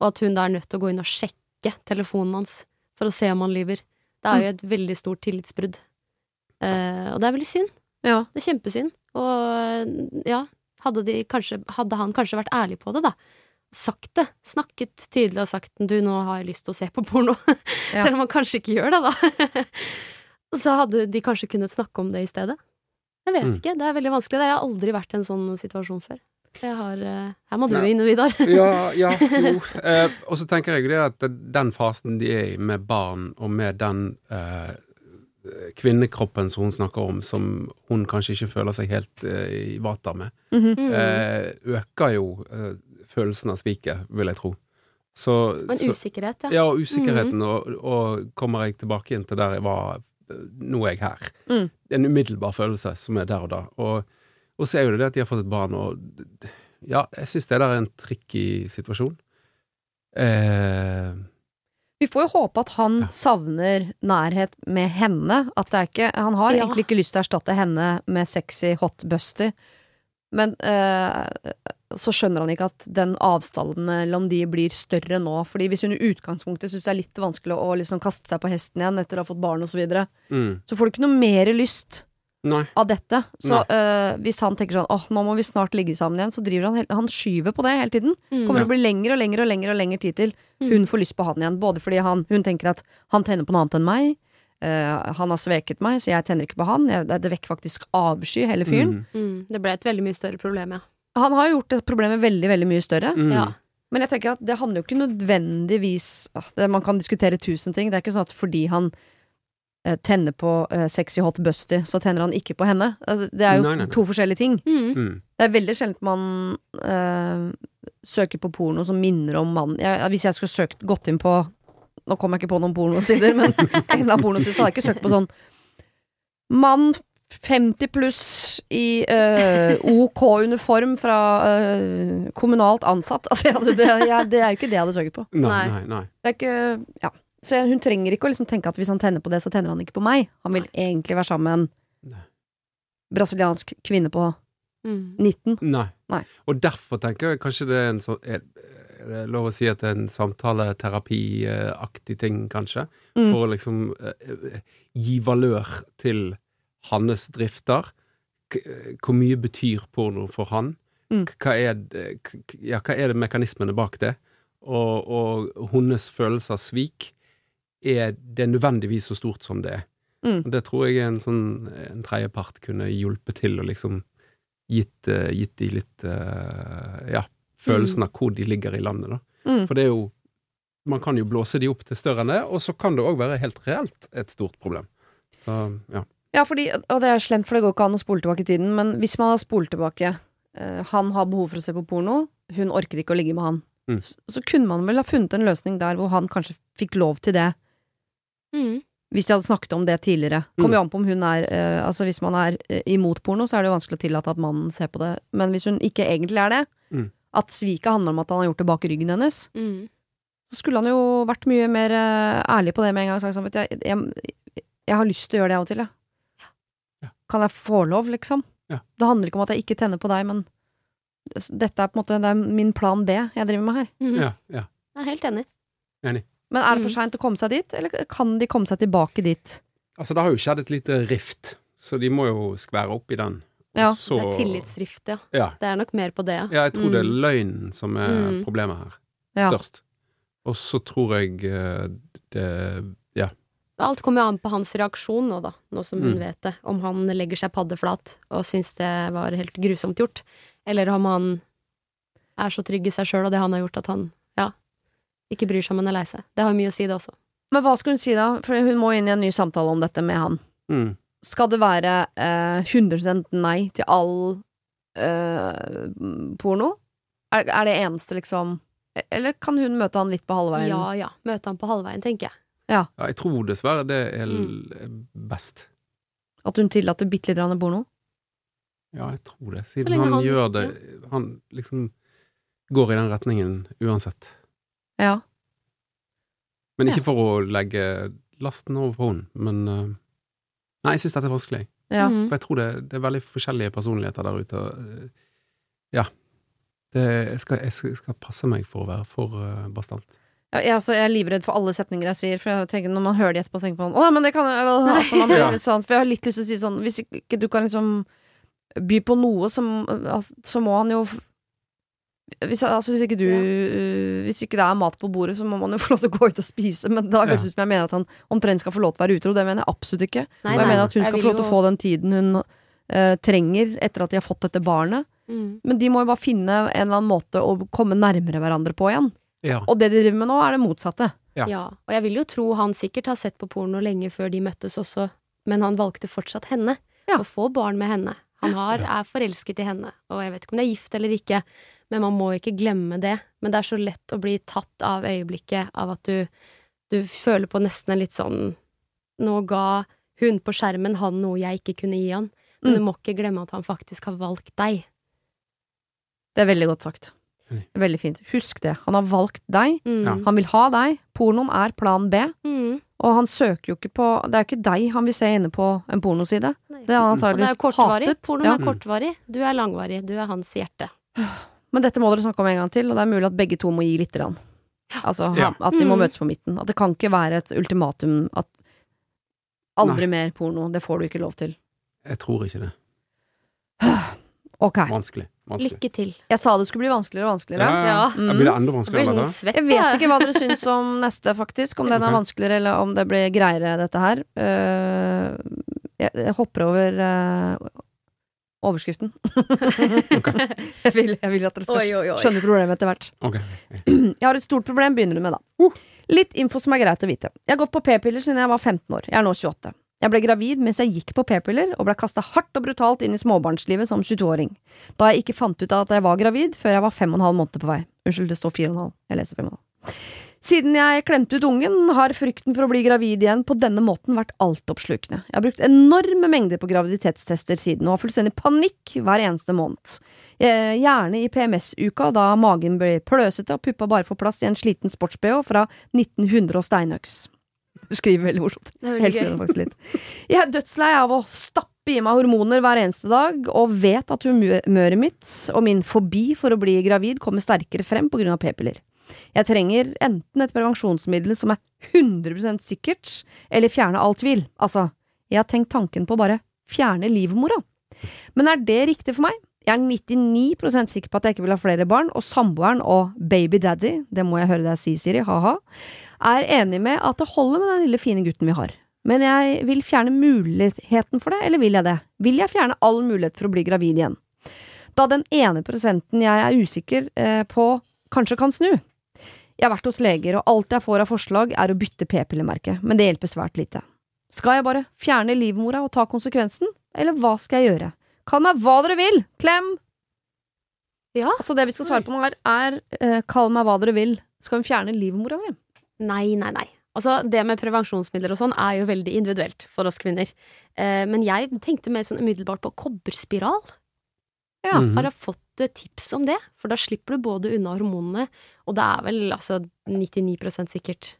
Og at hun da er nødt til å gå inn og sjekke telefonen hans for å se om han lyver. Det er jo et veldig stort tillitsbrudd. Uh, og det er veldig synd. Ja. Det er kjempesynd. Og ja, hadde, de kanskje, hadde han kanskje vært ærlig på det, da. Sagt det. Snakket tydelig og sagt du, nå har jeg lyst til å se på porno. Ja. Selv om han kanskje ikke gjør det, da. Så hadde de kanskje kunnet snakke om det i stedet. Jeg vet Mm. ikke. Det er veldig vanskelig. Det har aldri vært i en sånn situasjon før. Jeg har, eh, her må du Nei. inn, Vidar. Ja, ja, jo. Eh, og så tenker jeg jo det at den fasen de er i med barn, og med den eh, kvinnekroppen som hun snakker om, som hun kanskje ikke føler seg helt eh, i vater med, Mhm. Mm. eh, øker jo eh, følelsen av sviket, vil jeg tro. Så, Og en så usikkerhet, ja. Ja, og usikkerheten, og, og kommer jeg tilbake igjen til der jeg var eh, Nå er jeg her. Mm. En umiddelbar følelse som er der og da. Og, og så er jo det det at de har fått et barn, og ja, jeg syns det der er en tricky situasjon. Eh, Vi får jo håpe at han Ja. savner nærhet med henne. At det er ikke Han har Ja. egentlig ikke lyst til å erstatte henne med sexy hot busty. Men øh, så skjønner han ikke at den avstanden mellom de blir større nå. Fordi hvis hun i utgangspunktet syns det er litt vanskelig å liksom kaste seg på hesten igjen etter å ha fått barn osv., så, videre, mm, så får du ikke noe mer lyst nei. av dette. Så eh, hvis han tenker sånn åh, nå må vi snart ligge sammen igjen, så driver han Han skyver på det hele tiden. Mm. Kommer til å bli lengre og lengre og lengre og lengre tid til Mm. hun får lyst på han igjen. Både fordi han, hun tenker at han tenner på noe annet enn meg. eh, han har sveket meg, så jeg tenner ikke på han. Jeg, det, vekker faktisk avsky, hele fyren. Mm, Mm. Det ble et veldig mye større problem, ja. Han har gjort det problemet veldig, veldig mye større. mm, ja. Men jeg tenker at det handler jo ikke nødvendigvis ah, det, Man kan diskutere tusen ting. Det er ikke sånn at fordi han eh, tenner på eh, sexy hot busty, så tenner han ikke på henne. Altså, det er jo Nei, nei, nei. to forskjellige ting. Mm. Mm. Det er veldig sjelden man eh, søker på porno som minner om mannen. Jeg, hvis jeg skulle søkt gått inn på Nå kom jeg ikke på noen pornosider, men en eller annen pornoside, så hadde jeg ikke søkt på sånn Mann 50 pluss i eh, OK uniform fra eh, kommunalt ansatt. Altså, det, jeg, det er jo ikke det jeg hadde søkt på. Nei. nei, nei. Det er ikke Ja. Så hun trenger ikke å liksom tenke at hvis han tenner på det, så tenner han ikke på meg. Han vil egentlig være sammen med en brasiliansk kvinne på Mm. 19. Nei. Nei. Og derfor tenker jeg kanskje det er en sånn Er er det lov å si at det er en samtaleterapiaktig ting, kanskje? Mm. For å liksom eh, eh, gi valør til hans drifter. K hvor mye betyr porno for han? Mm. Hva er ja, hva er det mekanismene bak det? Og, og hennes følelse av svik, er det nødvendigvis så stort som det er? Mm. Det tror jeg en sånn en tredjepart kunne hjulpet til og liksom gitt, eh, gitt de litt eh, ja, følelsen av hvor de ligger i landet, da. Mm. For det er jo Man kan jo blåse de opp til større enn det, og så kan det òg være helt reelt et stort problem. Så ja. Ja, fordi, og det er slemt, for det går ikke an å spole tilbake i tiden, men hvis man har spolt tilbake eh, Han har behov for å se på porno, hun orker ikke å ligge med han. Mm. Så, så kunne man vel ha funnet en løsning der hvor han kanskje fikk lov til det, Mm. hvis de hadde snakket om det tidligere. Mm. Kommer jo an på om hun er eh, Altså Hvis man er eh, imot porno, så er det jo vanskelig å tillate at mannen ser på det. Men hvis hun ikke egentlig er det, Mm. at sviket handler om at han har gjort det bak ryggen hennes, Mm. så skulle han jo vært mye mer eh, ærlig på det med en gang. og Sagt sånn, vet du, jeg, jeg, jeg har lyst til å gjøre det av og til, jeg. Ja. Kan jeg få lov, liksom? Ja. Det handler ikke om at jeg ikke tenner på deg, men dette er på en måte det er min plan B jeg driver med her. Mm. ja, ja. Jeg er helt enig. enig. Men er det for Mm. seint å komme seg dit, eller kan de komme seg tilbake dit? Altså, det har jo skjedd et lite rift, så de må jo skvære opp i den. Ja, så, Det er tillitsrift, ja. Ja. Det er nok mer på det, ja. ja, jeg tror det er Mm. løgnen som er Mm. problemet her. Ja. Størst. Og så tror jeg eh, det Ja. Alt kommer jo an på hans reaksjon nå, da, nå som hun Mm. vet det. Om han legger seg paddeflat og syns det var helt grusomt gjort, eller om han er så trygg i seg sjøl og det han har gjort, at han ikke bryr seg om hun er lei seg. Det har jo mye å si, det også. Men hva skal hun si da? For hun må inn i en ny samtale om dette med han. Mm. Skal det være eh, 100 nei til all eh, porno? Er, er det eneste, liksom Eller kan hun møte han litt på halvveien? Ja ja, møte han på halvveien, tenker jeg. Ja, jeg tror dessverre det er Mm. best. At hun tillater bitte lite grann porno? Ja, jeg tror det. Siden han, han- gjør det Han liksom går i den retningen uansett. Ja. Men Ja. ikke for å legge lasten over på henne, men eh, Nei, jeg syns dette er vanskelig. ja. Mm. For jeg tror det, det er veldig forskjellige personligheter der ute. Og, eh, ja. Det, jeg, skal, jeg skal- passe meg for å være for eh, bastant. Ja, jeg, altså, jeg er livredd for alle setninger jeg sier, for jeg tenker, når man hører de etterpå, tenker man Å, men det kan jeg altså, man blir litt sånn, For jeg har litt lyst til å si sånn Hvis ikke du kan liksom by på noe, så, altså, så må han jo hvis, altså, hvis ikke du Hvis ikke det er mat på bordet, så må man jo få lov til å gå ut og spise. Men da høres det ut som jeg mener at han omtrent skal få lov til å være utro. Det mener jeg absolutt ikke. Nei, nei, jeg mener at hun skal få lov til å få den tiden hun uh, trenger etter at de har fått dette barnet. Mm. Men de må jo bare finne en eller annen måte å komme nærmere hverandre på igjen. Ja. Og det de driver med nå, er det motsatte. Ja. Ja. og jeg vil jo tro han sikkert har sett på porno lenge før de møttes også, men han valgte fortsatt henne. Ja. Å få barn med henne. Han har, er forelsket i henne, og jeg vet ikke om de er gift eller ikke, men man må ikke glemme det. Men det er så lett å bli tatt av øyeblikket av at du, du føler på nesten en litt sånn Nå ga hun på skjermen han noe jeg ikke kunne gi han, men Mm. du må ikke glemme at han faktisk har valgt deg. Det er veldig godt sagt. Veldig fint. Husk det. Han har valgt deg. Mm. Han vil ha deg. Pornoen er plan B. Mm. Og han søker jo ikke på Det er ikke deg han vil se inne på en pornoside. Nei. Det er han er antakeligvis hatet. Pornoen Ja. er kortvarig. Du er langvarig. Du er hans hjerte. Men dette må dere snakke om en gang til, og det er mulig at begge to må gi lite grann. Altså Ja. at de må Mm. møtes på midten. At det kan ikke være et ultimatum at aldri mer porno. Det får du ikke lov til. Jeg tror ikke det. Ok. Vanskelig. Vanskelig. Lykke til. Jeg sa det skulle bli vanskeligere og vanskeligere. Ja, ja. Ja. Ja, Blir det enda vanskeligere? svett. Jeg vet ikke hva dere syns om neste, faktisk. Om den er vanskeligere, eller om det blir greiere, dette her. Uh, jeg, jeg hopper over eh, overskriften. jeg, vil, jeg vil at dere skal Oi, oi, oi. skjønne problemet etter hvert. Okay. Jeg har et stort problem, begynner du med, da. Uh. Litt info som er greit å vite. Jeg har gått på p-piller siden jeg var 15 år. Jeg er nå 28. Jeg ble gravid mens jeg gikk på p-piller, og ble kasta hardt og brutalt inn i småbarnslivet som 22-åring. Da jeg ikke fant ut at jeg var gravid før jeg var fem og en halv måned på vei. Unnskyld, det står fire og en halv. Jeg leser fem og en halv. Siden jeg klemte ut ungen, har frykten for å bli gravid igjen på denne måten vært altoppslukende. Jeg har brukt enorme mengder på graviditetstester siden, og har fullstendig panikk hver eneste måned. Eh, Gjerne i PMS-uka, da magen blir pløsete og puppa bare får plass i en sliten sports-BH fra 1900 og steinøks. Du skriver veldig morsomt. Veldig. Jeg er dødslei av å stappe i meg hormoner hver eneste dag, og vet at humøret mitt og min fobi for å bli gravid kommer sterkere frem på av p-piller. Jeg trenger enten et prevensjonsmiddel som er 100% sikkert, eller fjerne all tvil. Altså, jeg har tenkt tanken på å bare fjerne livmora. Men er det riktig for meg? Jeg er 99% sikker på at jeg ikke vil ha flere barn, og samboeren og baby daddy, det må jeg høre deg si, Siri, ha-ha, er enig med at det holder med den lille fine gutten vi har. Men jeg vil fjerne muligheten for det, eller vil jeg det? Vil jeg fjerne all mulighet for å bli gravid igjen? Da den ene prosenten jeg er usikker eh, på, kanskje kan snu. Jeg har vært hos leger, og alt jeg får av forslag er å bytte p-pillemerke, men det hjelper svært lite. Skal jeg bare fjerne livmora og ta konsekvensen, eller hva skal jeg gjøre? Kall meg hva dere vil! Klem! Ja. Så det vi skal svare på nå, er, er uh, kall meg hva dere vil. Skal hun fjerne livmora si? Nei, nei, nei. Altså, det med prevensjonsmidler og sånn er jo veldig individuelt for oss kvinner. Uh, men jeg tenkte mer sånn umiddelbart på kobberspiral. Ja. Mhm. Har jeg fått tips om det? For da slipper du både unna hormonene, og det er vel altså 99 sikkert.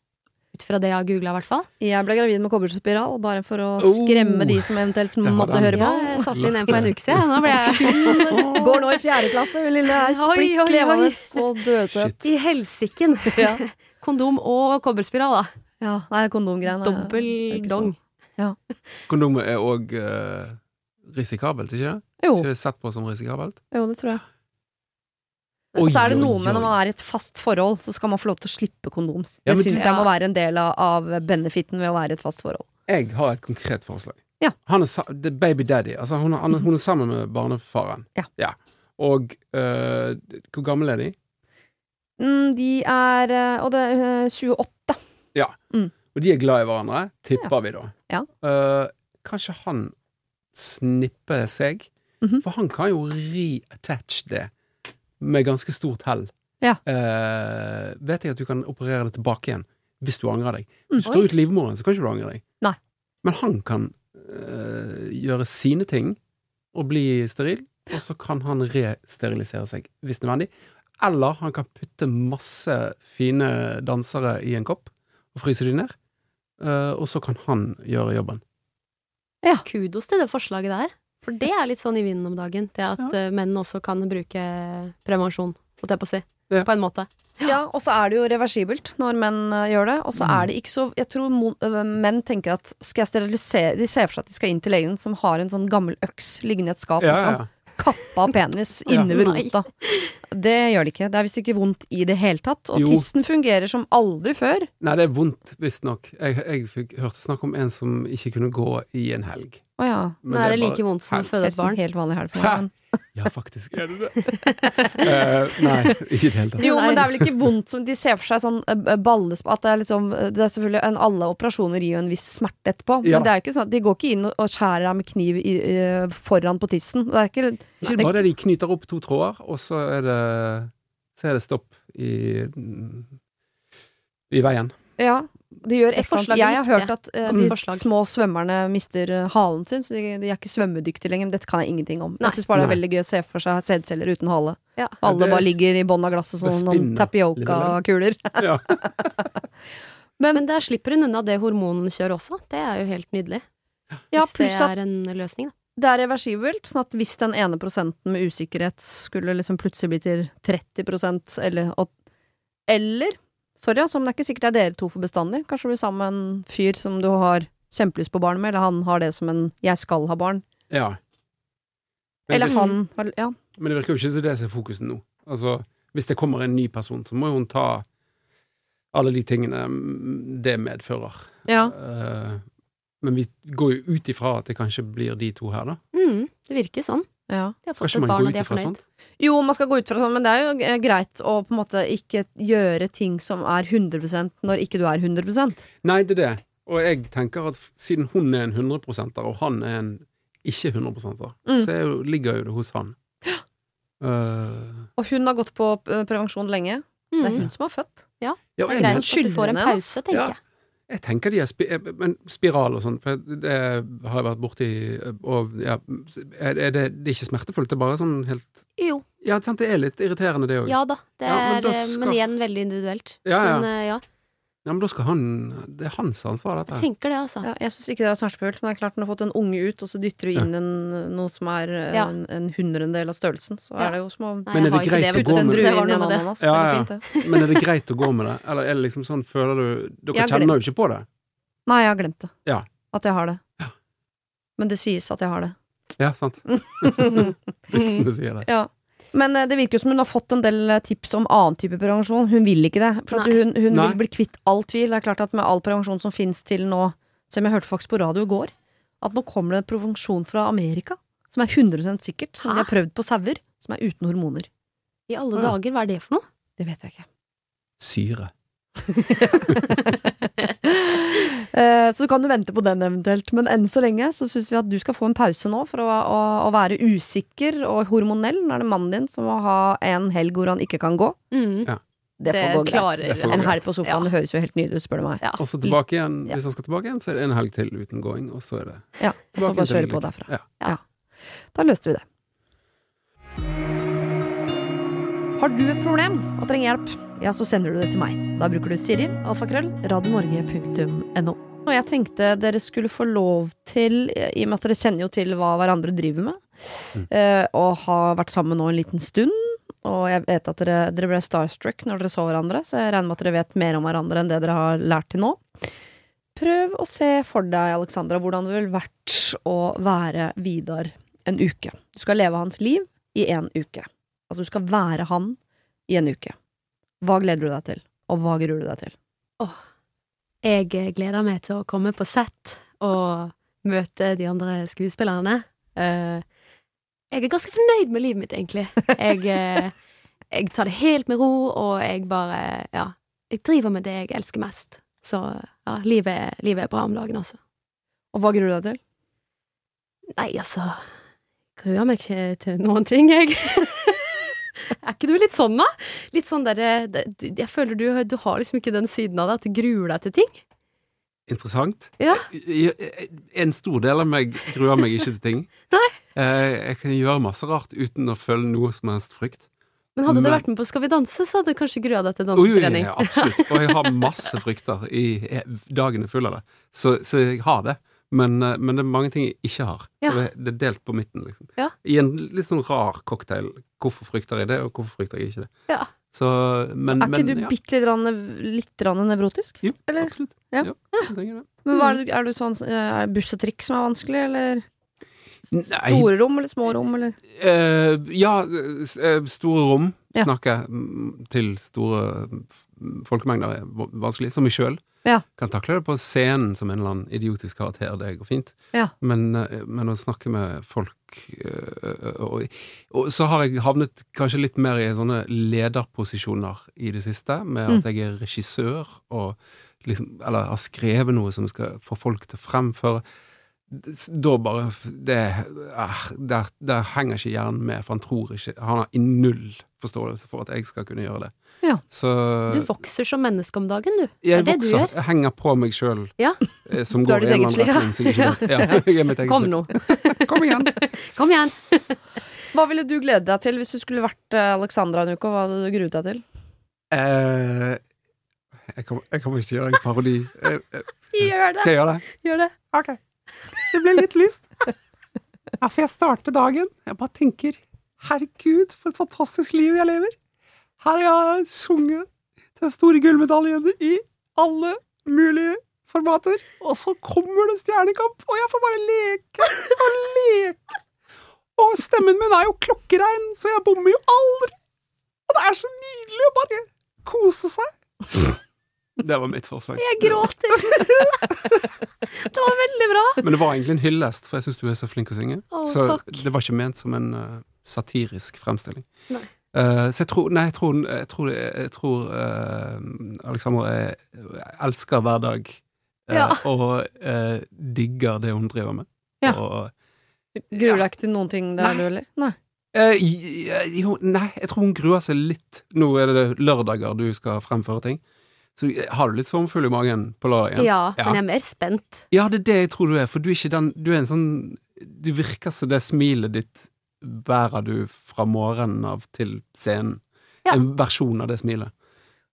Ut fra det jeg har googla, i hvert fall. Jeg ble gravid med kobberspiral, bare for å Oh, skremme de som eventuelt måtte høre høre Ja, på. jeg satte inn en for en uke siden. Nå ble jeg Går nå i fjerde klasse, hun lille er splitt levende og dødsøt. i helsiken. Ja. Kondom og kobberspiral, da. ja, nei, kondomgreiene er- Dobbel dong. så- Kondomet er òg risikabelt, ikke det? Jo, Ikke det sett på som risikabelt? jo, det tror jeg. Oi, Og så er det noe med når man er i et fast forhold, så skal man få lov til å slippe kondom. Det Ja, syns jeg må være en del av, benefiten ved å være i et fast forhold. Jeg har et konkret forslag. Ja. Han er baby daddy. Altså, hun, er- hun er sammen med barnefaren. Ja. Og øh, hvor gammel er de? Mm, de er eh, Og det er 28. Ja. Mm. Og de er glad i hverandre, tipper vi da. Ja. Uh, kanskje han snipper seg? Mhm. For han kan jo reattach det med ganske stort hell. Ja. Eh, vet jeg at du kan operere det tilbake igjen hvis du angrer deg. Mm. Hvis du tar ut livmoren, så kan ikke du angre deg. Nei. Men han kan eh, gjøre sine ting og bli steril, og så kan han resterilisere seg hvis nødvendig. Eller han kan putte masse fine dansere i en kopp og fryse de ned. Eh, og så kan han gjøre jobben. Kudos til det forslaget der. For det er litt sånn i vinden om dagen. Det at Ja. eh, menn også kan bruke prevensjon, holdt jeg på å si. Ja. På en måte. Ja, og så er det jo reversibelt når menn eh, gjør det. Og så Mm. er det ikke så Jeg tror øh, menn tenker at skal jeg sterilisere De ser for seg at de skal inn til legen som har en sånn gammel øks liggende i et skap, og så kan kappe av penis inne ved rota. Det gjør det ikke. Det er visst ikke vondt i det hele tatt. Og Jo. tissen fungerer som aldri før. Nei, det er vondt, visstnok. Jeg, jeg fikk, hørte snakk om en som ikke kunne gå i en helg. Å ja. Men er det bare like vondt som å føde et barn? helt vanlig helg for meg. Men. Ja, faktisk er det det. uh, nei, ikke i det hele tatt. Jo, men det er vel ikke vondt som De ser for seg sånn uh, ballesp... At det er liksom Det er selvfølgelig en, Alle operasjoner gir jo en viss smerte etterpå. Ja. Men det er jo ikke sånn at de går ikke inn og, skjærer deg med kniv i, uh, foran på tissen. Det er ikke Ikke bare det, de knyter opp to tråder, og så er det, så er det stopp i, i veien. Ja, de gjør et eller annet. Jeg har hørt at uh, de forslag. små svømmerne mister eh, halen sin, så de, de er ikke svømmedyktige lenger. Men dette kan jeg ingenting om. Nei. Jeg syns bare det er veldig gøy å se for seg sædceller uten hale. Ja. Alle det- bare ligger i bånn av glasset som Det noen tapioca-kuler. Ja. Men der slipper hun unna det hormonkjøret også. Det er jo helt nydelig. Ja, Hvis det er en løsning, da. det er reversibelt, sånn at hvis den ene prosenten med usikkerhet skulle liksom plutselig bli til 30% eller Eller, sorry, altså, men det er ikke sikkert det er dere to for bestandig. Kanskje du blir sammen med en fyr som du har kjempelyst på barn med, eller han har det som en 'jeg skal ha barn'. ja. Men Eller det, han har Ja. men det virker jo ikke som det som er fokusen nå. Altså, hvis det kommer en ny person, så må jo hun ta alle de tingene mm, det medfører. ja. Uh, men vi går jo ut ifra at det kanskje blir de to her, da. Mm, det virker sånn. Ja. De har fått et man barn, gå og de ut er fornøyd. sånt? Jo, man skal gå ut fra sånn, men det er jo greit å på en måte ikke gjøre ting som er 100% når ikke du er 100% Nei, det er det. Og jeg tenker at siden hun er en 100-prosenter, og han er en ikke 100-prosenter, Mm. så er jo, ligger jo det hos han. Uh, Og hun har gått på prevensjon lenge. Det er Mm. hun som har født. ja, Det er jeg, greit at du får en pause, tenker Ja. Jeg. tenker de er spi eh, Men spiral og sånn, for det har jeg vært borti, og ja, er er det, det er ikke smertefullt, det er bare sånn helt Jo, Ja, sant, det er litt irriterende, det òg. ja da. Det Ja, men er, eh, skal- men igjen veldig individuelt. Ja, ja. Men eh, ja, Ja, men da skal han Det er hans ansvar, jeg tenker det, altså. Ja, jeg syns ikke det er smertefullt, men det er klart når du har fått en unge ut, og så dytter du inn en, noe som er eh, Ja. en, en hundrendel av størrelsen, så Ja. er det jo som å Nei, Men er det greit det, å gå med Det var noe med det. ananas. Ja, ja. fint. Men er det greit å gå med det? Eller er det liksom sånn, føler du Dere Jeg kjenner jo ikke på det? Nei, jeg har glemt det. Ja. At jeg har det. Ja. Men det sies at jeg har det. Ja, sant. Ryktene sier det. Ja. Men eh, det virker som hun har fått en del eh, tips om annen type prevensjon. Hun vil ikke det. For at hun, hun vil bli kvitt all tvil. Det er klart at med all prevensjon som finnes til nå, som jeg hørte faktisk på radio i går, at nå kommer det prevensjon fra Amerika som er 100% sikkert, som de har prøvd på sauer, som er uten hormoner. I alle Ja. dager, hva er det for noe? Det vet jeg ikke. Syre. Eh, så kan du vente på den eventuelt, men enn så lenge så syns vi at du skal få en pause nå for å, å, å være usikker og hormonell. Nå er det mannen din som må ha en helg hvor han ikke kan gå. Mm. Ja. Det får gå greit. klarer Det får En helg på sofaen, Ja. det høres jo helt nydelig ut, spør du meg. Ja. Og så tilbake igjen. Hvis han skal tilbake igjen, så er det en helg til uten gåing, og så er det Ja, og så bare kjøre på derfra. Ja. Ja. Da løste vi det. Har du et problem og trenger hjelp, ja, så sender du det til meg. Da bruker du Siri, alfakrøll, radionorge.no. Og jeg tenkte dere skulle få lov til, i og med at dere kjenner jo til hva hverandre driver med, Mm. eh, og har vært sammen nå en liten stund, og jeg vet at dere, dere ble starstruck når dere så hverandre, så jeg regner med at dere vet mer om hverandre enn det dere har lært til nå. Prøv å se for deg, Alexandra, hvordan det ville vært å være Vidar en uke. Du skal leve hans liv i en uke. Altså, du skal være han i en uke. Hva gleder du deg til, og hva gruer du deg til? Jeg eh, gleder meg til å komme på sett og møte de andre skuespillerne. Uh, jeg er ganske fornøyd med livet mitt, egentlig. Jeg, uh, jeg tar det helt med ro, og jeg bare Ja. Jeg driver med det jeg elsker mest. Så ja, livet, livet er bra om dagen, altså. Og hva gruer du deg til? Nei, altså Gruer meg ikke til noen ting, jeg. er ikke du litt sånn, da? Litt sånn derre Jeg føler du, du har liksom ikke den siden av deg at du gruer deg til ting. interessant. Ja. En stor del av meg gruer meg ikke til ting. Nei. Eh, Jeg kan gjøre masse rart uten å føle noe som helst frykt. Men hadde du vært med på Skal vi danse, så hadde du kanskje grua deg til jo, dansetrening. ja, absolutt. Og jeg har masse frykter. I, dagene dagen er full av det. Så, så jeg har det. Men, eh, men det er mange ting jeg ikke har. Ja. Så det, det er delt på midten, liksom. Ja. I en litt sånn rar cocktail. Hvorfor frykter jeg det, og hvorfor frykter jeg ikke det? Ja. Så, men, Er ikke men, du bitte litt, rann- nevrotisk? Jo, eller? absolutt. Ja. jeg. Men er, du, er du sånn eh, Er det buss og trikk som er vanskelig, eller store rom eller små rom, eller? Uh, ja, store rom. Ja. Snakke mm, til store folkemengder er vanskelig. Som meg sjøl. Ja. Kan takle det på scenen som en eller annen idiotisk karakter. Det går fint. Ja. Men, eh, men å snakke med folk eh, og, og så har jeg havnet kanskje litt mer i sånne lederposisjoner i det siste, med Mm. at jeg er regissør og liksom Eller har skrevet noe som skal få folk til å fremføre da bare det, eh, der, der henger ikke hjernen med, for han tror ikke Han har null forståelse for at jeg skal kunne gjøre det. Ja. Så Du vokser som menneske om dagen, du. jeg det er det du vokser. gjør. Jeg henger på meg sjøl, Ja. som Du er går i en eller annen retning. Ja. ja. Ja, eget Kom nå. Kom igjen! Kom igjen. Hva ville du glede deg til hvis du skulle vært eh, Alexandra en uke, og hva hadde du gruet deg til? Eh, jeg kommer jeg kommer ikke til å gjøre en parodi. Eh, eh, Gjør det. Skal jeg gjøre det? Gjør det. Ok. Det ble litt lyst. Altså, jeg starter dagen. Jeg bare tenker Herregud, for et fantastisk liv jeg lever. Her har jeg sunget til den store gullmedaljen i alle mulige formater. Og så kommer det Stjernekamp, og jeg får bare leke og leke. Og stemmen min er jo klokkerein, så jeg bommer jo aldri. Og det er så nydelig å bare kose seg. Det var mitt forslag. Jeg gråter. Det var veldig bra! Men det var egentlig en hyllest, for jeg syns du er så flink å synge. Å, så takk. det var ikke ment som en uh, satirisk fremstilling. Nei. Eh, så jeg tror Nei, jeg tror, jeg tror, jeg tror eh, Alexandra jeg, elsker hver dag eh, Ja. og eh, digger det hun driver med. Ja. Gruer deg ikke til noen ting der, Nei. du, eller? Nei. eh, jo, nei, jeg tror hun gruer seg litt. Nå er det lørdager du skal fremføre ting. Så eh, har du litt sommerfugl i magen på lørdagen? Ja, Ja. men jeg er mer spent. Ja, det er det jeg tror du er, for du er ikke den Du er en sånn Du virker som det smilet ditt bærer du fra morgenen av til scenen. Ja. En versjon av det smilet.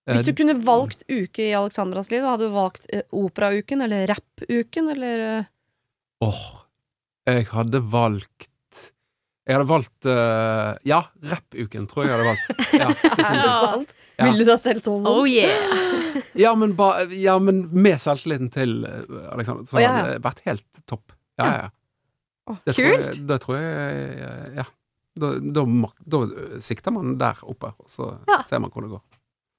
Eh, Hvis du kunne valgt uke i Alexandras liv, hadde du valgt eh, operauken eller rappuken, eller Åh, Åh, jeg hadde valgt Jeg hadde valgt uh, Ja, rappuken tror jeg jeg hadde valgt. Ja, definitivt. Ja. Ja. Ville du deg selv så vondt? Oh yeah! ja, men, ba, ja, men med selvtilliten til eh, Alexander, så oh, ja, hadde det vært helt topp. Ja, ja. Det tror jeg, det tror jeg Ja. Da, da, da sikter man der oppe, og så Ja. ser man hvor det går.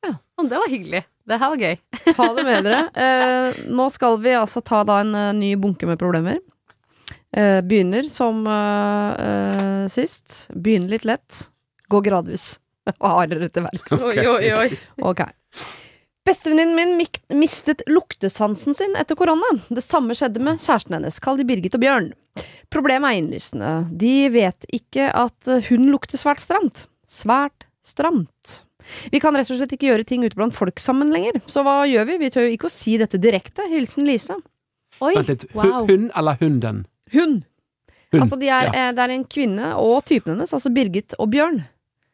Ja, det var hyggelig. Det her var gøy. Ta det med dere. Eh, nå skal vi altså ta da en eh, ny bunke med problemer. Eh, begynner som eh, eh, sist. Begynner litt lett. Gå gradvis. Og hardere til verks. Oi, oi, oi. Ok. Bestevenninnen min mistet luktesansen sin etter korona. Det samme skjedde med kjæresten hennes, kall de Birgit og Bjørn. Problemet er innlysende. De vet ikke at eh, hun lukter svært stramt. Svært stramt. Vi kan rett og slett ikke gjøre ting ute blant folk sammen lenger. Så hva gjør vi? Vi tør jo ikke å si dette direkte. Hilsen Lise. Oi, Vent litt. Wow. Hun eller hunden? Hun. Hun. Altså, de er, ja. eh, det er en kvinne og typen hennes, altså Birgit og Bjørn.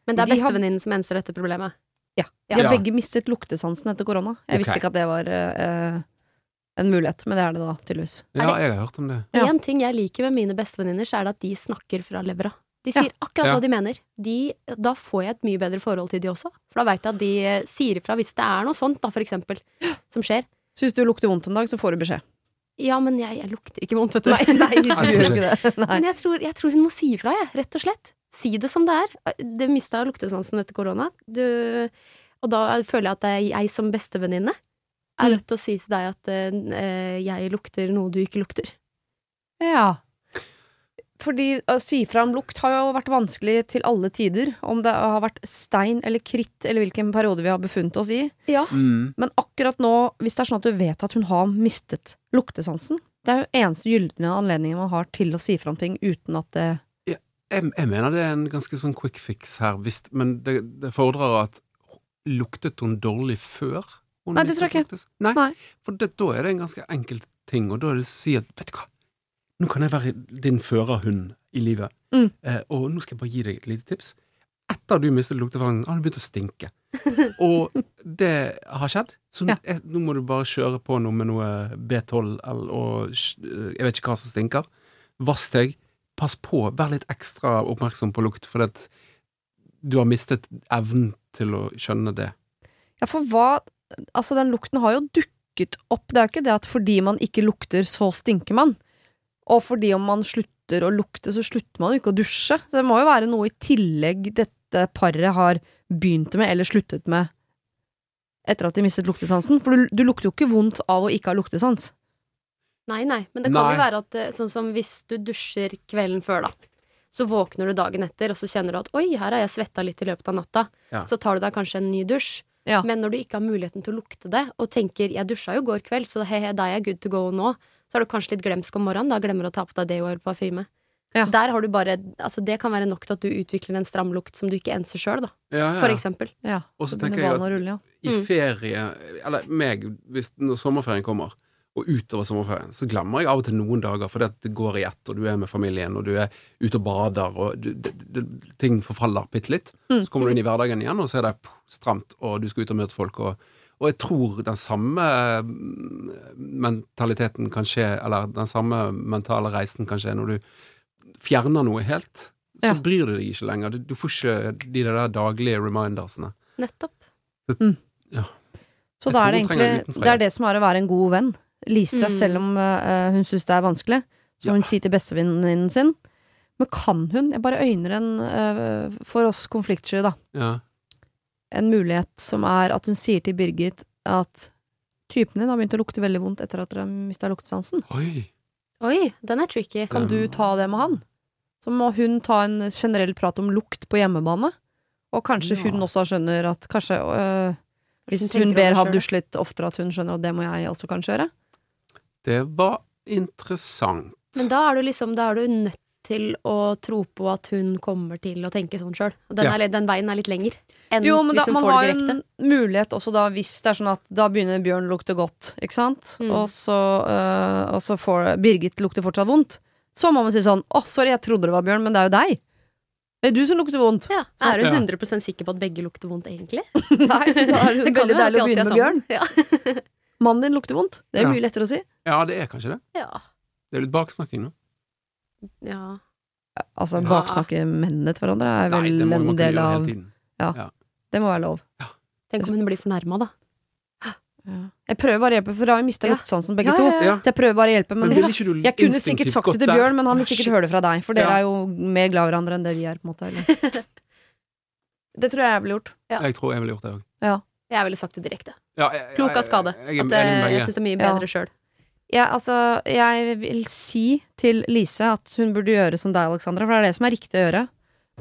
Men det er bestevenninnen har- som enser dette problemet. Ja. De har Ja. begge mistet luktesansen etter korona. Jeg visste ikke at det var eh, en mulighet, men det er det da, tydeligvis. Ja, jeg har hørt om det. Ja. En ting jeg liker med mine bestevenninner, så er det at de snakker fra levra. De Ja. sier akkurat Ja. hva de mener. De, da får jeg et mye bedre forhold til de også. For da veit jeg at de eh, sier ifra hvis det er noe sånt, da, for eksempel, som skjer. Så hvis du lukter vondt en dag, så får du beskjed. Ja, men jeg, jeg lukter ikke vondt, vet du. Nei, nei, du gjør ikke det. Nei. Men jeg tror, jeg tror hun må si ifra, jeg, rett og slett. Si det som det er. Det mista luktesansen etter korona. Du, og da føler jeg at det er jeg som bestevenninne er Mm. nødt til å si til deg at uh, jeg lukter noe du ikke lukter. Ja. Fordi å si fra om lukt har jo vært vanskelig til alle tider. Om det har vært stein eller kritt eller hvilken periode vi har befunnet oss i. Ja. Mm. Men akkurat nå, hvis det er sånn at du vet at hun har mistet luktesansen Det er jo eneste gylne anledningen man har til å si fra om ting uten at det Jeg, jeg mener det er en ganske sånn quick fix her, visst, men det, det fordrer at Luktet hun dårlig før? Hun Nei, det tror jeg ikke. Nei, Nei. for det, da er det en ganske enkel ting, og da er det å si at vet du hva, nå kan jeg være din førerhund i livet, Mm. eh, og nå skal jeg bare gi deg et lite tips. Etter du mistet luktefangen, har du begynt å stinke. og det har skjedd, så Ja. jeg, nå må du bare kjøre på noe med noe B12 eller, og jeg vet ikke hva som stinker. Vask deg. Pass på, vær litt ekstra oppmerksom på lukt, for at du har mistet evnen til å skjønne det. Ja, for hva Altså, den lukten har jo dukket opp. Det er jo ikke det at fordi man ikke lukter, så stinker man. Og fordi om man slutter å lukte, så slutter man jo ikke å dusje. Så det må jo være noe i tillegg dette paret har begynt med, eller sluttet med, etter at de mistet luktesansen. For du, du lukter jo ikke vondt av å ikke ha luktesans. Nei, nei, men det kan Nei. jo være at eh, sånn som hvis du dusjer kvelden før, da. Så våkner du dagen etter, og så kjenner du at oi, her har jeg svetta litt i løpet av natta. Ja. Så tar du deg kanskje en ny dusj. Ja. Men når du ikke har muligheten til å lukte det, og tenker jeg dusja jo går kveld, så he, he, da er jeg good to go nå, så er du kanskje litt glemsk om morgenen, da glemmer du å ta på deg deo eller parfyme. Ja. Der har du bare Altså, det kan være nok til at du utvikler en stram lukt som du ikke enser sjøl, da. Ja, ja. For eksempel. Ja, Og så tenker jeg at rulle, ja. I Mm. ferie, eller meg, hvis, når sommerferien kommer, og utover sommerferien, så glemmer jeg av og til noen dager fordi at det går i ett, og du er med familien, og du er ute og bader, og du, det, det, ting forfaller bitte litt. Mm. Så kommer du inn i hverdagen igjen, og så er det stramt, og du skal ut og møte folk. Og, og jeg tror den samme mm, mentaliteten kan skje, eller den samme mentale reisen kan skje når du fjerner noe helt. Så Ja. bryr du deg ikke lenger. Du, du får ikke de der daglige remindersene. Nettopp. Så Jeg da er det egentlig Det er det som er å være en god venn. Lise, Mm. selv om uh, hun syns det er vanskelig, så må Ja. hun si til bestevenninnen sin. Men kan hun, jeg bare øyner en, uh, for oss konfliktsky, da, Ja. en mulighet som er at hun sier til Birgit at typen din har begynt å lukte veldig vondt etter at dere har mista luktesansen. Oi. Oi, den er tricky. Kan du ta det med han? Så må hun ta en generell prat om lukt på hjemmebane. Og kanskje Ja. hun også skjønner at kanskje øh, Hvis hun hun ber ham dusje litt oftere, at hun skjønner at det må jeg også kanskje gjøre. Det var interessant. Men da er du liksom Da er du nødt til å tro på at hun kommer til å tenke sånn sjøl. Den, Ja. den veien er litt lenger enn Jo, men da, hvis hun man har jo en mulighet også da, hvis det er sånn at da begynner Bjørn å lukte godt, ikke sant? Mm. Og så, øh, og så får Birgit lukte fortsatt vondt. Så må man si sånn Å, sorry, jeg trodde det var Bjørn, men det er jo deg. Det er du som lukter vondt. Ja. Så- Er hun Ja. 100 sikker på at begge lukter vondt, egentlig? Nei, da er det Det veldig deilig å begynne med med Bjørn. sånn. Ja. Mannen din lukter vondt. Det er Ja. mye lettere å si. Ja, det er kanskje det. ja. Det er litt baksnakking nå. ja. Altså, Ja. baksnakke mennene til hverandre er Nei, vel må en del av tiden. Det må være lov. Ja. Tenk om hun blir fornærma, da. Ja. Jeg prøver bare å hjelpe, for da har vi mista Ja. luktesansen begge Ja, to. ja, ja. Ja. Så jeg prøver bare å hjelpe, men Men ville ikke du jeg kunne sikkert sagt det til? Bjørn, men han vil sikkert høre det fra deg, for dere Ja. er jo mer glad i hverandre enn det vi er, på en måte. Eller? Det tror jeg jeg ville gjort. Ja. Jeg tror jeg ville gjort det òg. Jeg ville sagt det direkte. Ja, jeg- Klok av skade. Jeg, jeg, At det, jeg syns det er mye Ja. bedre sjøl. Ja, altså, jeg vil si til Lise at hun burde gjøre som deg, Alexandra, for det er det som er riktig å gjøre.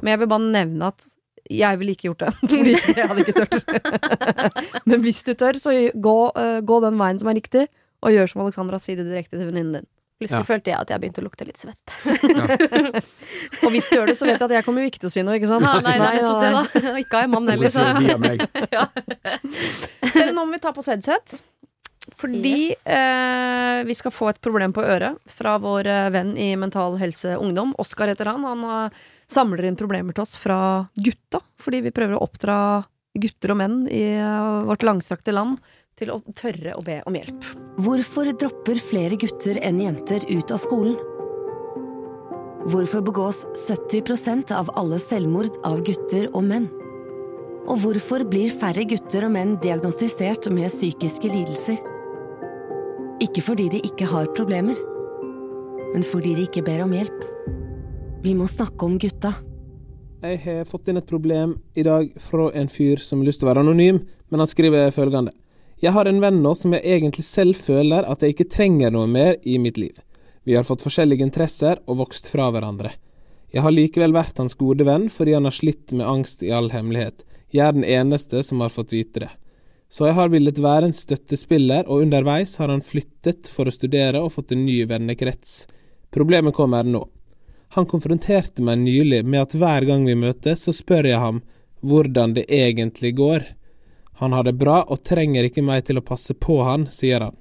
Men jeg vil bare nevne at jeg ville ikke gjort det, fordi jeg hadde ikke tørt. Men hvis du tør, så gå, uh, gå den veien som er riktig, og gjør som Alexandra, si det direkte til venninnen din. Plutselig Ja. følte jeg at jeg begynte å lukte litt svett. Og hvis du gjør det, så vet jeg at jeg kommer jo ikke til å si noe, ikke sant? Ja, nei, nei, nei. nettopp det, da. Og ikke av en mann heller, så. Dere, nå må vi ta på oss headset. Fordi Yes. eh, vi skal få et problem på øret fra vår eh, venn i Mental Helse Ungdom. Oskar heter han. Han eh, samler inn problemer til oss fra gutta. Fordi vi prøver å oppdra gutter og menn i eh, vårt langstrakte land til å tørre å be om hjelp. Hvorfor dropper flere gutter enn jenter ut av skolen? Hvorfor begås 70% av alle selvmord av gutter og menn? Og hvorfor blir færre gutter og menn diagnostisert med psykiske lidelser? Ikke fordi de ikke har problemer, men fordi de ikke ber om hjelp. Vi må snakke om gutta. Jeg har fått inn et problem i dag fra en fyr som har lyst til å være anonym, men han skriver følgende. Jeg har en venn nå som jeg egentlig selv føler at jeg ikke trenger noe mer i mitt liv. Vi har fått forskjellige interesser og vokst fra hverandre. Jeg har likevel vært hans gode venn fordi han har slitt med angst i all hemmelighet. Jeg er den eneste som har fått vite det. Så jeg har villet være en støttespiller, og underveis har han flyttet for å studere og fått en ny vennekrets. Problemet kommer nå. Han konfronterte meg nylig med at hver gang vi møtes, så spør jeg ham hvordan det egentlig går. Han har det bra og trenger ikke meg til å passe på han, sier han.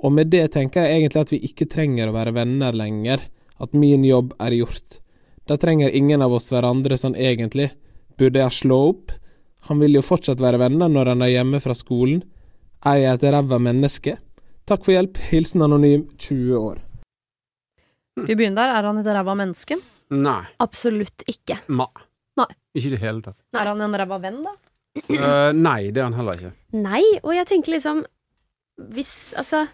Og med det tenker jeg egentlig at vi ikke trenger å være venner lenger, at min jobb er gjort. Da trenger ingen av oss hverandre sånn egentlig. Burde jeg slå opp? Han vil jo fortsatt være venner når han er hjemme fra skolen. Er jeg et ræva menneske? Takk for hjelp. Hilsen anonym 20 år. Skal vi begynne der? Er han et ræva menneske? Nei. absolutt ikke. Ma. Nei. Ikke i det hele tatt. Nei. Er han en ræva venn, da? Eh, nei, det er han heller ikke. Nei, og jeg tenker liksom Hvis, altså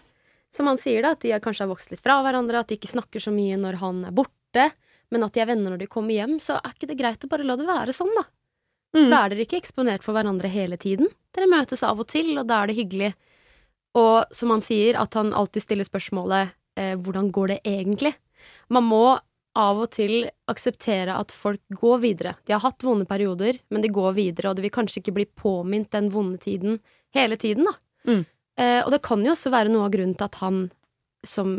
Som han sier, da, at de kanskje har vokst litt fra hverandre, at de ikke snakker så mye når han er borte, men at de er venner når de kommer hjem, så er ikke det greit å bare la det være sånn, da. Mm. Da er dere ikke eksponert for hverandre hele tiden. Dere møtes av og til, og da er det hyggelig. Og som han sier, at han alltid stiller spørsmålet eh, 'hvordan går det egentlig?' Man må av og til akseptere at folk går videre. De har hatt vonde perioder, men de går videre, og det vil kanskje ikke bli påminnet den vonde tiden hele tiden, da. Mm. Eh, og det kan jo også være noe av grunnen til at han som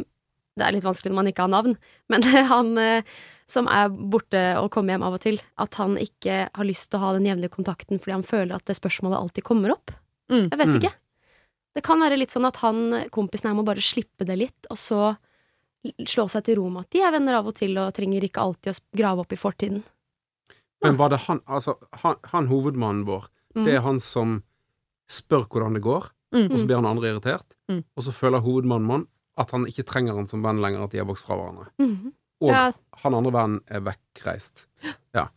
Det er litt vanskelig når man ikke har navn, men han eh, som er borte og kommer hjem av og til, at han ikke har lyst til å ha den jevnlige kontakten fordi han føler at det spørsmålet alltid kommer opp. Mm. Jeg vet Mm. ikke. Det kan være litt sånn at han, kompisen her må bare slippe det litt, og så slå seg til ro med at de er venner av og til og trenger ikke alltid å grave opp i fortiden. Men var det han Altså, han, han hovedmannen vår, Mm. det er han som spør hvordan det går, Mm. og så blir han andre irritert, Mm. og så føler hovedmannen mann at han ikke trenger han som venn lenger, at de har vokst fra hverandre. Mhm. Og Ja. han andre vennen er vekkreist. Ja.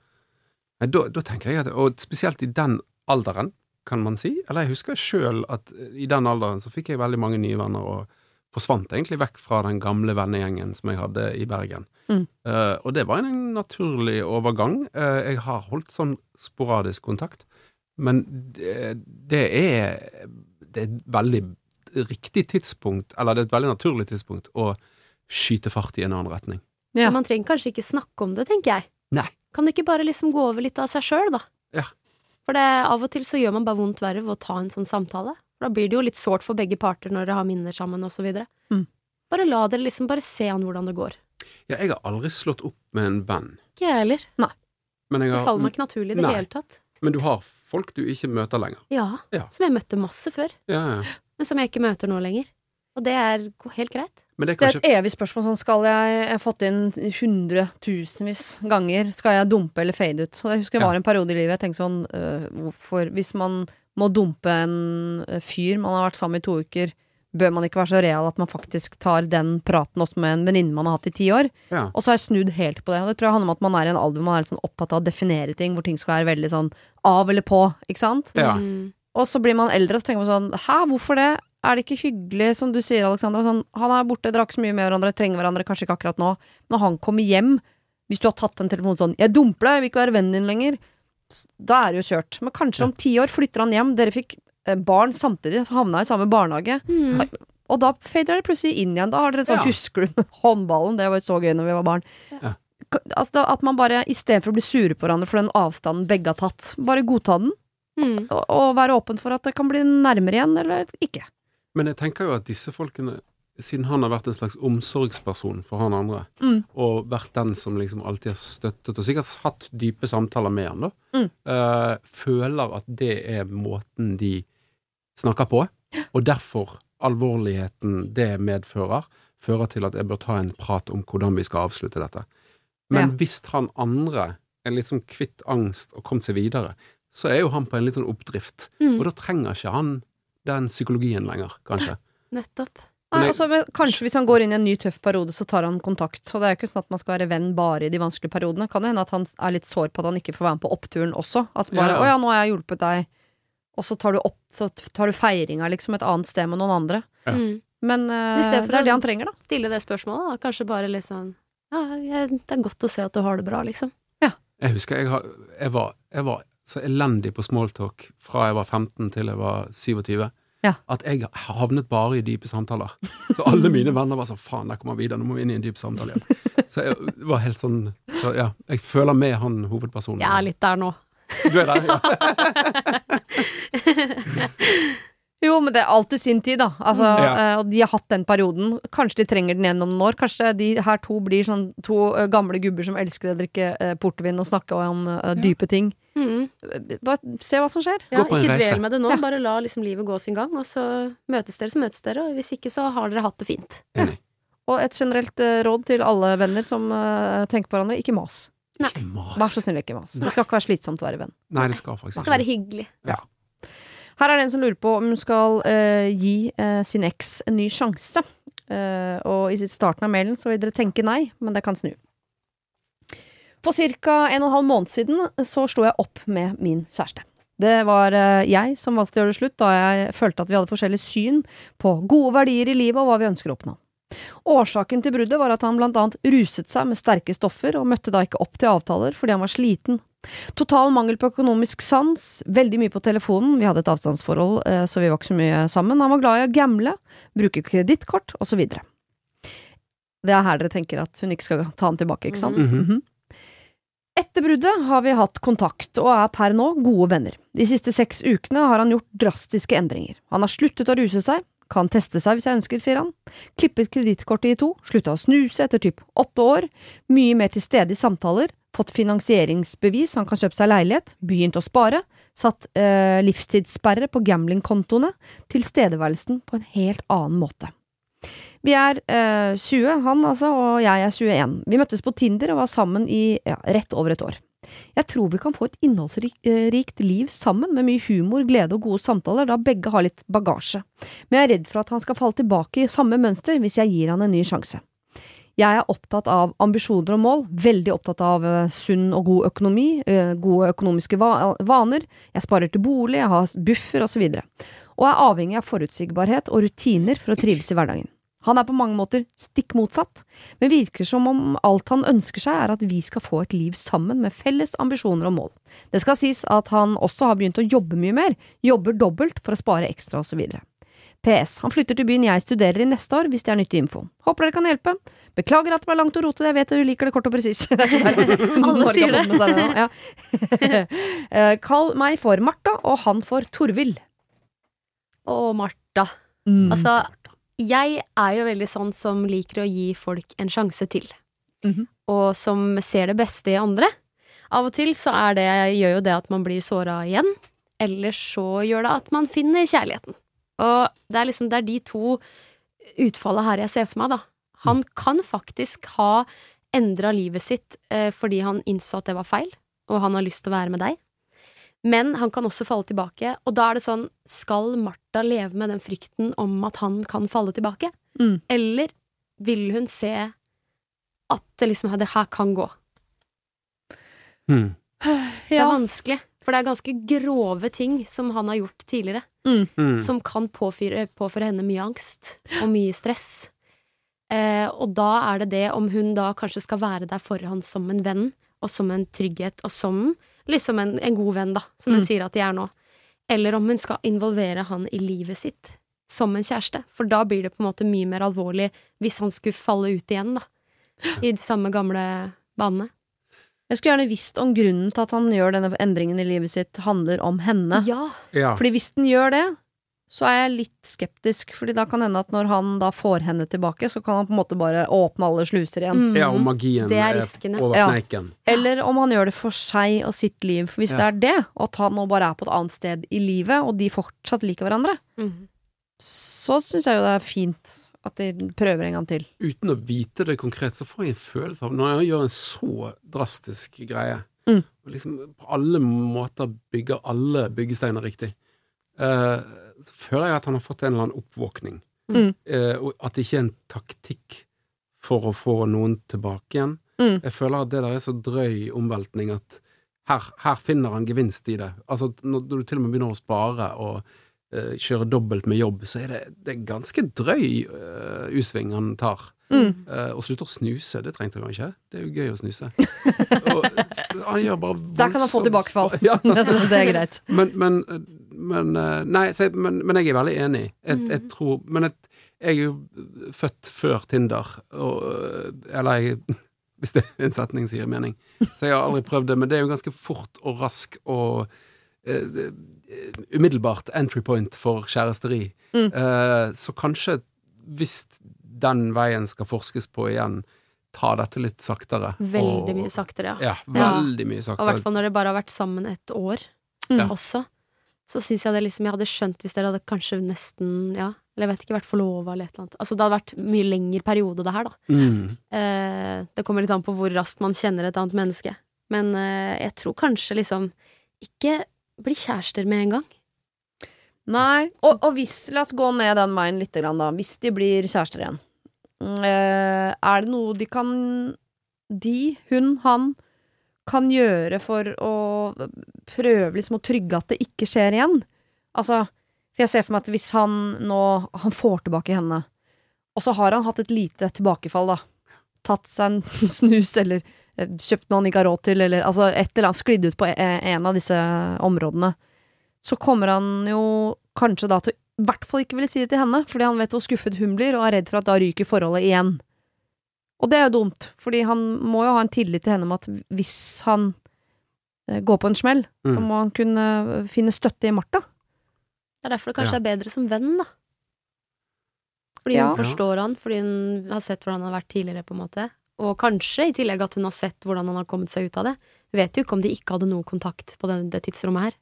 Da, da tenker jeg at Og spesielt i den alderen, kan man si. Eller jeg husker sjøl at i den alderen så fikk jeg veldig mange nye venner, og forsvant egentlig vekk fra den gamle vennegjengen som jeg hadde i Bergen. Mm. Uh, og det var en naturlig overgang. Uh, jeg har holdt sånn sporadisk kontakt, men det, det er det er veldig riktig tidspunkt, eller det er et veldig naturlig tidspunkt, å skyte fart i en annen retning. Ja. Men man trenger kanskje ikke snakke om det, tenker jeg. Nei. Kan det ikke bare liksom gå over litt av seg sjøl, da? Ja. For det, av og til så gjør man bare vondt verre ved å ta en sånn samtale. For da blir det jo litt sårt for begge parter når dere har minner sammen, videre. Mm. Bare la dere liksom bare se an hvordan det går. Ja, jeg har aldri slått opp med en venn. Ikke jeg heller. Men, jeg Det faller meg ikke naturlig i det Nei. hele tatt. men du har folk du ikke møter lenger. Ja. Ja. Som jeg møtte masse før, Ja, ja. men som jeg ikke møter nå lenger. Og det er helt greit. Men det er Det er et evig spørsmål. Sånn, skal jeg, jeg har fått inn hundretusenvis ganger. Skal jeg dumpe eller fade ut? Så jeg husker det Ja. var en periode i livet jeg tenkte sånn øh, Hvorfor Hvis man må dumpe en øh, fyr man har vært sammen med i to uker, bør man ikke være så real at man faktisk tar den praten også med en venninne man har hatt i ti år? Ja. Og så har jeg snudd helt på det. Og det tror jeg handler om at man er i en alder hvor man er litt sånn opptatt av å definere ting, hvor ting skal være veldig sånn av eller på, ikke sant? Ja. Mm. Og så blir man eldre, og så tenker man sånn Hæ, hvorfor det? Er det ikke hyggelig, som du sier, Alexandra? Sånn, han er borte, drakk så mye med hverandre, trenger hverandre kanskje ikke akkurat nå. Når han kommer hjem, hvis du har tatt en telefon sånn 'Jeg dumper deg, jeg vil ikke være vennen din lenger', da er det jo kjørt. Men kanskje Ja. om ti år flytter han hjem, dere fikk eh, barn samtidig, så havna i samme barnehage. Mm. Og da fader det plutselig inn igjen. Da har dere sånn Ja. Husker du håndballen? Det var jo så gøy når vi var barn. Ja. Altså, at man bare, istedenfor å bli sure på hverandre for den avstanden begge har tatt, bare godta den. Mm. Og, og være åpen for at det kan bli nærmere igjen, eller ikke. Men jeg tenker jo at disse folkene, siden han har vært en slags omsorgsperson for han andre, Mm. og vært den som liksom alltid har støttet, og sikkert hatt dype samtaler med han, da, Mm. uh, føler at det er måten de snakker på, og derfor alvorligheten det medfører, fører til at jeg bør ta en prat om hvordan vi skal avslutte dette. Men Ja. hvis han andre er litt sånn kvitt angst og kommet seg videre, så er jo han på en litt sånn oppdrift, Mm. og da trenger ikke han den psykologien lenger, kanskje. Nettopp. Nei, altså, men kanskje hvis han går inn i en ny tøff periode, så tar han kontakt. Så det er jo ikke sånn at man skal være venn bare i de vanskelige periodene. Kan det hende at han er litt sår på at han ikke får være med på oppturen også. At bare Ja. 'Å ja, nå har jeg hjulpet deg', og så tar du, opp, så tar du feiringa liksom et annet sted med noen andre. Ja. Mm. Men for det er det han trenger, da. Stille det spørsmålet, da. Kanskje bare liksom Ja, jeg, det er godt å se at du har det bra, liksom. Jeg husker jeg, har, jeg, var, jeg var så elendig på smalltalk fra jeg var 15 til jeg var 27, Ja. at jeg havnet bare i dype samtaler. Så alle mine venner var sånn faen, der kommer Vidar, nå må vi inn i en dyp samtale igjen. Så jeg var helt sånn så ja, jeg føler med han hovedpersonen. Jeg er litt der nå. Du er der, ja. Jo, men det er alltid sin tid, da. Altså, Ja. eh, og de har hatt den perioden. Kanskje de trenger den gjennom noen år. Kanskje de her to blir sånn to eh, gamle gubber som elsker å drikke eh, portvin og snakke om uh, dype ting. Mm. Bare se hva som skjer. Ja, ikke dvel med det nå, Ja. bare la liksom livet gå sin gang, og så møtes dere, så møtes dere, og hvis ikke så har dere hatt det fint. Enig. Og et generelt råd til alle venner som uh, tenker på hverandre, ikke mas. Nei. Ikke mas. Vær så snill, ikke mas. Det skal ikke være slitsomt å være venn. Nei, det skal faktisk Det skal være hyggelig. Her er det en som lurer på om hun skal uh, gi uh, sin eks en ny sjanse. Uh, og i starten av mailen så vil dere tenke nei, men det kan snu. For ca. en og en halv måned siden så slo jeg opp med min kjæreste. Det var jeg som valgte å gjøre det slutt, da jeg følte at vi hadde forskjellig syn på gode verdier i livet og hva vi ønsker å oppnå. Årsaken til bruddet var at han blant annet ruset seg med sterke stoffer, og møtte da ikke opp til avtaler fordi han var sliten. Total mangel på økonomisk sans, veldig mye på telefonen, vi hadde et avstandsforhold eh, så vi var ikke så mye sammen, han var glad i å gamble, bruke kredittkort osv. Det er her dere tenker at hun ikke skal ta han tilbake, ikke sant? Mhm. Mhm. Etter bruddet har vi hatt kontakt og er per nå gode venner. De siste seks ukene har han gjort drastiske endringer. Han har sluttet å ruse seg, kan teste seg hvis jeg ønsker, sier han. Klippet kredittkortet i to, slutta å snuse etter typ åtte år, mye mer til stede i samtaler, fått finansieringsbevis, han kan kjøpe seg leilighet, begynt å spare, satt eh, livstidssperre på gamblingkontoene, tilstedeværelsen på en helt annen måte. Vi er eh, 20, han altså, og jeg er 21. Vi møttes på Tinder og var sammen i ja, rett over et år. Jeg tror vi kan få et innholdsrikt liv sammen, med mye humor, glede og gode samtaler, da begge har litt bagasje. Men jeg er redd for at han skal falle tilbake i samme mønster hvis jeg gir han en ny sjanse. Jeg er opptatt av ambisjoner og mål, veldig opptatt av eh, sunn og god økonomi, eh, gode økonomiske vaner, jeg sparer til bolig, jeg har buffer osv., og er avhengig av forutsigbarhet og rutiner for å trives i hverdagen. Han er på mange måter stikk motsatt, men virker som om alt han ønsker seg er at vi skal få et liv sammen med felles ambisjoner og mål. Det skal sies at han også har begynt å jobbe mye mer, jobber dobbelt for å spare ekstra osv. PS. Han flytter til byen jeg studerer i neste år, hvis det er nyttig info. Håper dere kan hjelpe. Beklager at det var langt og rotete, jeg vet du liker det kort og presis. Alle sier det. Ja. Eh, Kall meg for Martha, og han for Torvild. Å, Martha. Mm. Altså, jeg er jo veldig sånn som liker å gi folk en sjanse til. Mhm. Og som ser det beste i andre. Av og til så er det, gjør jo det at man blir såra igjen. Eller så gjør det at man finner kjærligheten. Og det er liksom det er de to utfallet her jeg ser for meg, da. Han kan faktisk ha endra livet sitt eh, fordi han innså at det var feil, og han har lyst til å være med deg. Men han kan også falle tilbake, og da er det sånn Skal Martha leve med den frykten om at han kan falle tilbake? Mm. Eller vil hun se at det liksom det her kan gå? Hmm. Det er vanskelig, for det er ganske grove ting som han har gjort tidligere, mm. som kan påføre, påføre henne mye angst og mye stress. Eh, og da er det det om hun da kanskje skal være der for han som en venn, og som en trygghet, og som liksom en, en god venn, da, som hun Mm. sier at de er nå. Eller om hun skal involvere han i livet sitt som en kjæreste. For da blir det på en måte mye mer alvorlig hvis han skulle falle ut igjen, da. I de samme gamle banene. Jeg skulle gjerne visst om grunnen til at han gjør denne endringen i livet sitt, handler om henne. Ja. Ja. Fordi hvis den gjør det, så er jeg litt skeptisk, fordi da kan hende at når han da får henne tilbake, så kan han på en måte bare åpne alle sluser igjen. Mm. ja, og magien Det er er over over Ja. sneiken. Eller om han gjør det for seg og sitt liv. For hvis Ja. det er det, og at han nå bare er på et annet sted i livet, og de fortsatt liker hverandre, mm. så syns jeg jo det er fint at de prøver en gang til. Uten å vite det konkret, så får jeg en følelse av Når jeg gjør en så drastisk greie, Mm. og liksom på alle måter bygger alle byggesteiner riktig, eh, så føler jeg at han har fått en eller annen oppvåkning. Mm. Eh, og at det ikke er en taktikk for å få noen tilbake igjen. Mm. Jeg føler at det der er så drøy omveltning at her, her finner han gevinst i det. Altså når du til og med begynner å spare og eh, kjøre dobbelt med jobb, så er det, det er ganske drøy eh, U-sving han tar. Mm. Eh, og slutter å snuse, det trengte han ikke. Det er jo gøy å snuse. og, han gjør bare Der kan han få tilbakefall. Ja, det er greit. men, men, men eh, Nei, så jeg, men, men jeg er veldig enig. Jeg, jeg tror Men jeg, jeg er jo født før Tinder, og eh, Eller jeg Hvis det er en setning som gir mening. Så jeg har aldri prøvd det, men det er jo ganske fort og rask og uh, umiddelbart entry point for kjæresteri. Mm. Uh, så kanskje, hvis den veien skal forskes på igjen, ta dette litt saktere. Veldig og- mye saktere, ja. Ja, veldig mye Og i hvert fall når dere bare har vært sammen et år Mm. også. Så syns jeg det liksom Jeg hadde skjønt hvis dere hadde kanskje nesten Ja, eller jeg vet ikke, vært forlova eller et eller annet. Altså det hadde vært mye lengre periode, det her, da. Mm. Eh, det kommer litt an på hvor raskt man kjenner et annet menneske. Men eh, jeg tror kanskje liksom Ikke bli kjærester med en gang. Nei. Og, og hvis La oss gå ned den veien litt, grann, da. Hvis de blir kjærester igjen. Mm, eh, er det noe de kan De, hun, han kan gjøre for å prøve liksom å trygge at det ikke skjer igjen? Altså, for jeg ser for meg at hvis han nå Han får tilbake henne, og så har han hatt et lite tilbakefall, da. Tatt seg en snus, eller eh, kjøpt noe han ikke har råd til, eller altså et eller annet sklidd ut på e- en av disse områdene så kommer han jo kanskje da til i hvert fall ikke ville si det til henne, fordi han vet hvor skuffet hun blir, og er redd for at da ryker forholdet igjen. Og det er jo dumt, fordi han må jo ha en tillit til henne om at hvis han eh, går på en smell, så Mm. må han kunne eh, finne støtte i Martha. Det er derfor det kanskje Ja. er bedre som venn, da. Fordi Ja. hun forstår han, fordi hun har sett hvordan han har vært tidligere, på en måte. Og kanskje i tillegg at hun har sett hvordan han har kommet seg ut av det. Vet jo ikke om de ikke hadde noe kontakt på det, det tidsrommet her.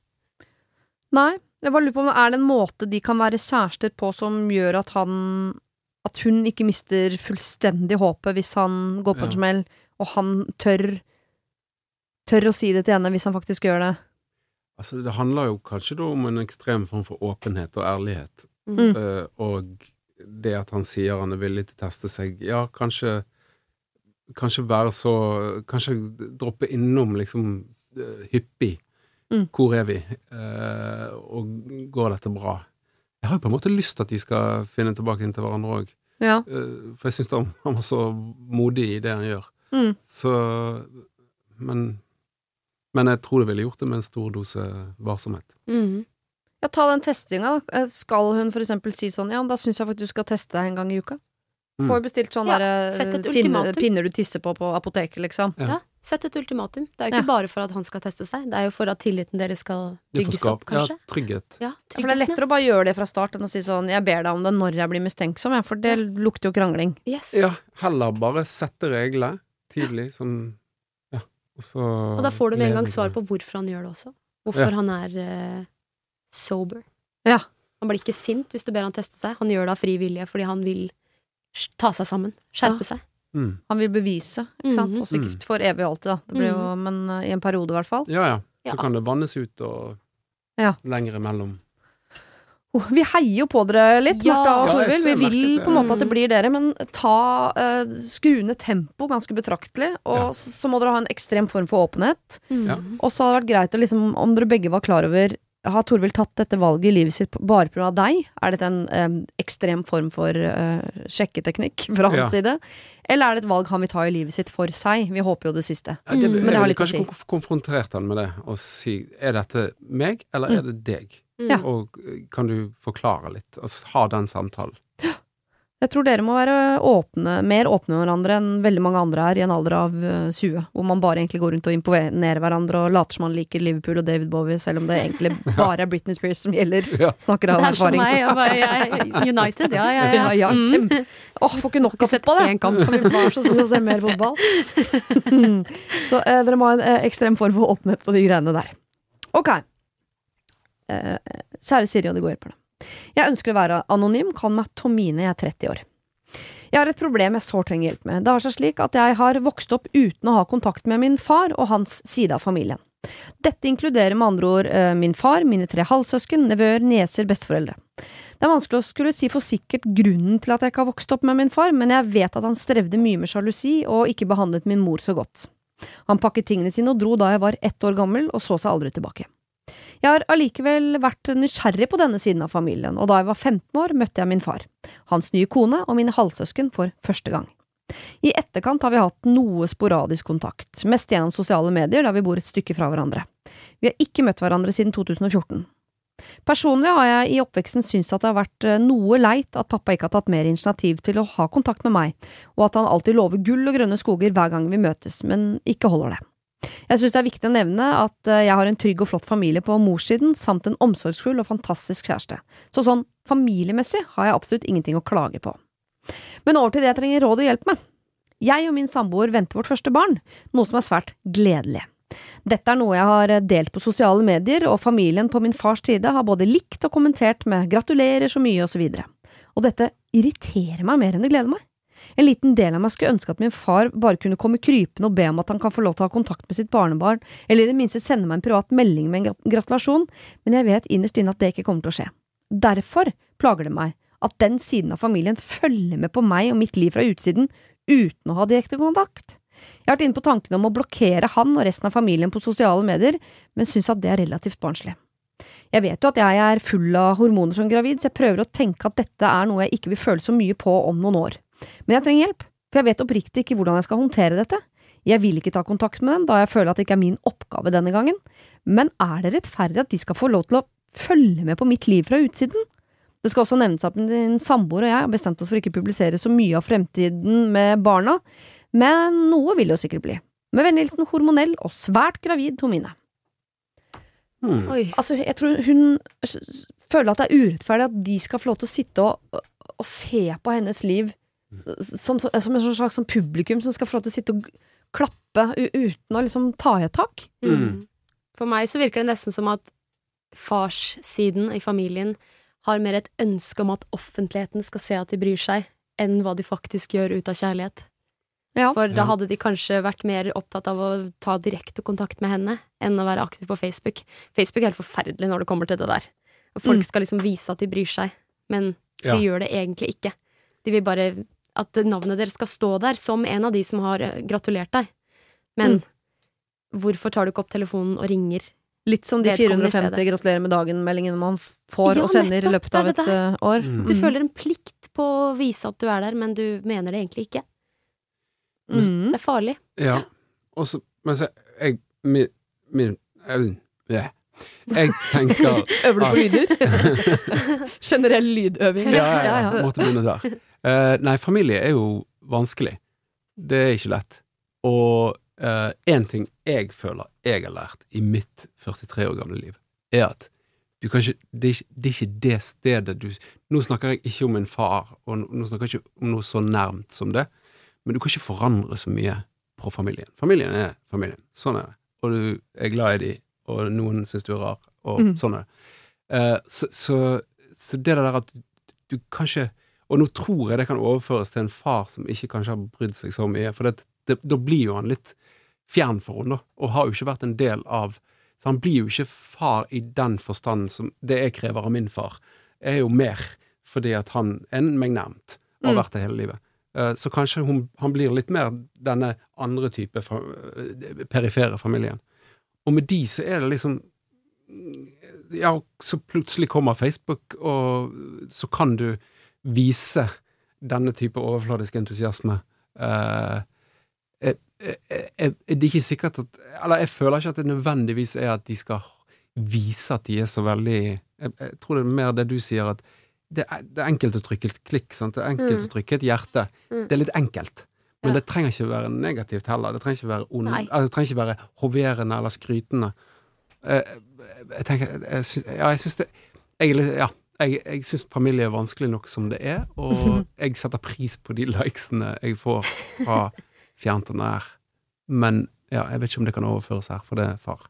Nei, jeg bare lurer på om det er en måte de kan være kjærester på som gjør at han At hun ikke mister fullstendig håpet hvis han går på en Ja. smell, og han tør Tør å si det til henne hvis han faktisk gjør det. Altså, det handler jo kanskje da om en ekstrem form for åpenhet og ærlighet. Mm. Uh, og det at han sier han er villig til å teste seg, ja, kanskje Kanskje være så Kanskje droppe innom liksom eh, hyppig. Mm. Hvor er vi? Uh, og går dette bra? Jeg har jo på en måte lyst til at de skal finne tilbake inn til hverandre òg. Ja. for jeg syns han, var så modig i det han gjør. Mm. Så Men Men jeg tror det ville gjort det med en stor dose varsomhet. Mm. Ja, ta den testinga, da. Eh, Skal hun for eksempel si sånn, ja, da syns jeg faktisk du skal teste deg en gang i uka. Mm. Får bestilt sånne Ja, der, pinner du tisser på på apoteket, liksom. Ja. Sett et ultimatum. Det er jo ikke Ja. bare for at han skal teste seg, det er jo for at tilliten deres skal bygges opp, kanskje. ja, trygghet. Ja, For det er lettere å bare gjøre det fra start enn å si sånn, jeg ber deg om det når jeg blir mistenksom, for det lukter jo krangling. Yes. Ja, heller bare sette regler tidlig, sånn Ja. Og så Og da får du med en gang svar på hvorfor han gjør det også. Hvorfor Ja. han er uh, sober. Ja. Han blir ikke sint hvis du ber han teste seg. Han gjør det av fri vilje fordi han vil ta seg sammen. Skjerpe seg. Mm. Han vil bevise, ikke sant. Mhm. Også ikke for evig og alltid, da. Det blir jo, men uh, i en periode, i hvert fall. Ja, ja. Ja. Så kan det vannes ut og Ja. lenger imellom. Oh, vi heier jo på dere litt, Ja. Martha og Ja, Torvild. Vi vil det. på en måte at det Mm. blir dere, men ta uh, skru ned tempo ganske betraktelig. Og Ja. så, så må dere ha en ekstrem form for åpenhet. Ja. Mm. Og så hadde det vært greit å liksom, om dere begge var klar over Har Torvild tatt dette valget i livet sitt bare pga. deg? Er dette en em, ekstrem form for eh, sjekketeknikk fra hans Ja. side? Eller er det et valg han vil ta i livet sitt for seg? Vi håper jo det siste. Ja, det, Mm. Men det har litt å si. kanskje konf- konfrontert han med det og si er dette meg, eller Mm. er det deg? Mm. Og eh, kan du forklare litt? Og ha den samtalen. Jeg tror dere må være åpne, mer åpne med hverandre enn veldig mange andre her i en alder av eh, 20, hvor man bare egentlig går rundt og imponerer hverandre og later som man liker Liverpool og David Bowie, selv om det egentlig bare er Britney Spears som gjelder. Ja. Snakker av erfaring. Det er som meg. Jeg bare, United, ja, ja, Ja, ja. ja, Mm. Åh, får ikke nok av fotball, jeg. Kan vi være så snill å se mer fotball? så eh, dere må ha en eh, ekstrem form for åpenhet på de greiene der. Ok. Eh, kjære Siri og de gode hjelperne. Jeg ønsker å være anonym, kall meg Tomine, jeg er 30 år. Jeg har et problem jeg sårt trenger hjelp med. Det har seg slik at jeg har vokst opp uten å ha kontakt med min far og hans side av familien. Dette inkluderer med andre ord eh, min far, mine tre halvsøsken, nevøer, nieser, besteforeldre. Det er vanskelig å skulle si for sikkert grunnen til at jeg ikke har vokst opp med min far, men jeg vet at han strevde mye med sjalusi og ikke behandlet min mor så godt. Han pakket tingene sine og dro da jeg var ett år gammel, og så seg aldri tilbake. Jeg har allikevel vært nysgjerrig på denne siden av familien, og da jeg var 15 år, møtte jeg min far, hans nye kone og mine halvsøsken for første gang. I etterkant har vi hatt noe sporadisk kontakt, mest gjennom sosiale medier da vi bor et stykke fra hverandre. Vi har ikke møtt hverandre siden 2014. Personlig har jeg i oppveksten syntes at det har vært eh, noe leit at pappa ikke har tatt mer initiativ til å ha kontakt med meg, og at han alltid lover gull og grønne skoger hver gang vi møtes, men ikke holder det. Jeg synes det er viktig å nevne at eh, jeg har en trygg og flott familie på morssiden, samt en omsorgsfull og fantastisk kjæreste, så sånn familiemessig har jeg absolutt ingenting å klage på. Men over til det jeg trenger råd og hjelp med. Jeg og min samboer venter vårt første barn, noe som er svært gledelig. Dette er noe jeg har delt på sosiale medier, og familien på min fars side har både likt og kommentert med gratulerer så mye og så videre. Og dette irriterer meg mer enn det gleder meg. En liten del av meg skulle ønske at min far bare kunne komme krypende og be om at han kan få lov til å ha kontakt med sitt barnebarn, eller i det minste sende meg en privat melding med en gratulasjon, men jeg vet innerst inne at det ikke kommer til å skje. Derfor plager det meg at den siden av familien følger med på meg og mitt liv fra utsiden uten å ha direkte kontakt. Jeg har vært inne på tanken om å blokkere han og resten av familien på sosiale medier, men syns at det er relativt barnslig. Jeg vet jo at jeg er full av hormoner som gravid, så jeg prøver å tenke at dette er noe jeg ikke vil føle så mye på om noen år. Men jeg trenger hjelp, for jeg vet oppriktig ikke hvordan jeg skal håndtere dette. Jeg vil ikke ta kontakt med dem, da jeg føler at det ikke er min oppgave denne gangen. Men er det rettferdig at de skal få lov til å følge med på mitt liv fra utsiden? Det skal også nevnes at min samboer og jeg har bestemt oss for ikke å publisere så mye av fremtiden med barna, men noe vil det jo sikkert bli. Med vennlig hilsen hormonell og svært gravid Tomine. Hmm. Oi. Altså, jeg tror hun føler at det er urettferdig at de skal få lov til å sitte og, og se på hennes liv som, som en slags sånn publikum som skal få lov til å sitte og klappe u- uten å liksom ta i et tak. Mm. For meg så virker det nesten som at farssiden i familien har mer et ønske om at offentligheten skal se at de bryr seg, enn hva de faktisk gjør ut av kjærlighet. Ja. For da hadde de kanskje vært mer opptatt av å ta direkte kontakt med henne enn å være aktiv på Facebook. Facebook er helt forferdelig når det kommer til det der. Og folk Mm. skal liksom vise at de bryr seg, men Ja. de gjør det egentlig ikke. De vil bare at navnet deres skal stå der som en av de som har eh, gratulert deg. Men hvorfor tar du ikke opp telefonen og ringer? Litt som de 450 gratulerer med dagen-meldingene man får Ja, og sender i løpet av et eh, år. Mm. Du Mm. føler en plikt på å vise at du er der, men du mener det egentlig ikke. Mm. Det er farlig. Ja. Og så Men så jeg Min, min jeg, ja. Jeg tenker Øver du på lyder? Generell lydøving. Ja, ja, ja. Måtte begynne der. Eh, nei, familie er jo vanskelig. Det er ikke lett. Og én ting jeg føler jeg har lært i mitt 43 år gamle liv, er at du kan ikke, det, er ikke, det er ikke det stedet du Nå snakker jeg ikke om en far, og nå snakker jeg ikke om noe så nærmt som det, men du kan ikke forandre så mye på familien. Familien er familien. Sånn er det. Og du er glad i dem, og noen syns du er rar, og Mm. sånn er det. Uh, så, så, så det der at du kan ikke Og nå tror jeg det kan overføres til en far som ikke kanskje har brydd seg så mye, for det, det, da blir jo han litt fjern for henne, og har jo ikke vært en del av Så han blir jo ikke far i den forstand som det jeg krever av min far, er jo mer fordi at han er meg nærmt, og har Mm. vært det hele livet. Eh, Så kanskje hun, han blir litt mer denne andre type fa eh, perifere familien. Og med de så er det liksom Ja, så plutselig kommer Facebook, og så kan du vise denne type overfladisk entusiasme. er eh, eh, eh, det er ikke sikkert at Eller jeg føler ikke at det nødvendigvis er at de skal vise at de er så veldig Jeg, jeg tror det er mer det du sier, at det er, det er enkelt å trykke et klikk. Sant? Det er enkelt Mm. å trykke et hjerte. Mm. Det er litt enkelt. Men Ja. det trenger ikke være negativt heller. Det trenger ikke være, on, det trenger ikke være hoverende eller skrytende. Uh, jeg tenker jeg synes, Ja, jeg syns det Jeg, ja, jeg, jeg syns familie er vanskelig nok som det er, og jeg setter pris på de likesene jeg får fra fjernt og nær. Men ja, jeg vet ikke om det kan overføres her, for det er far.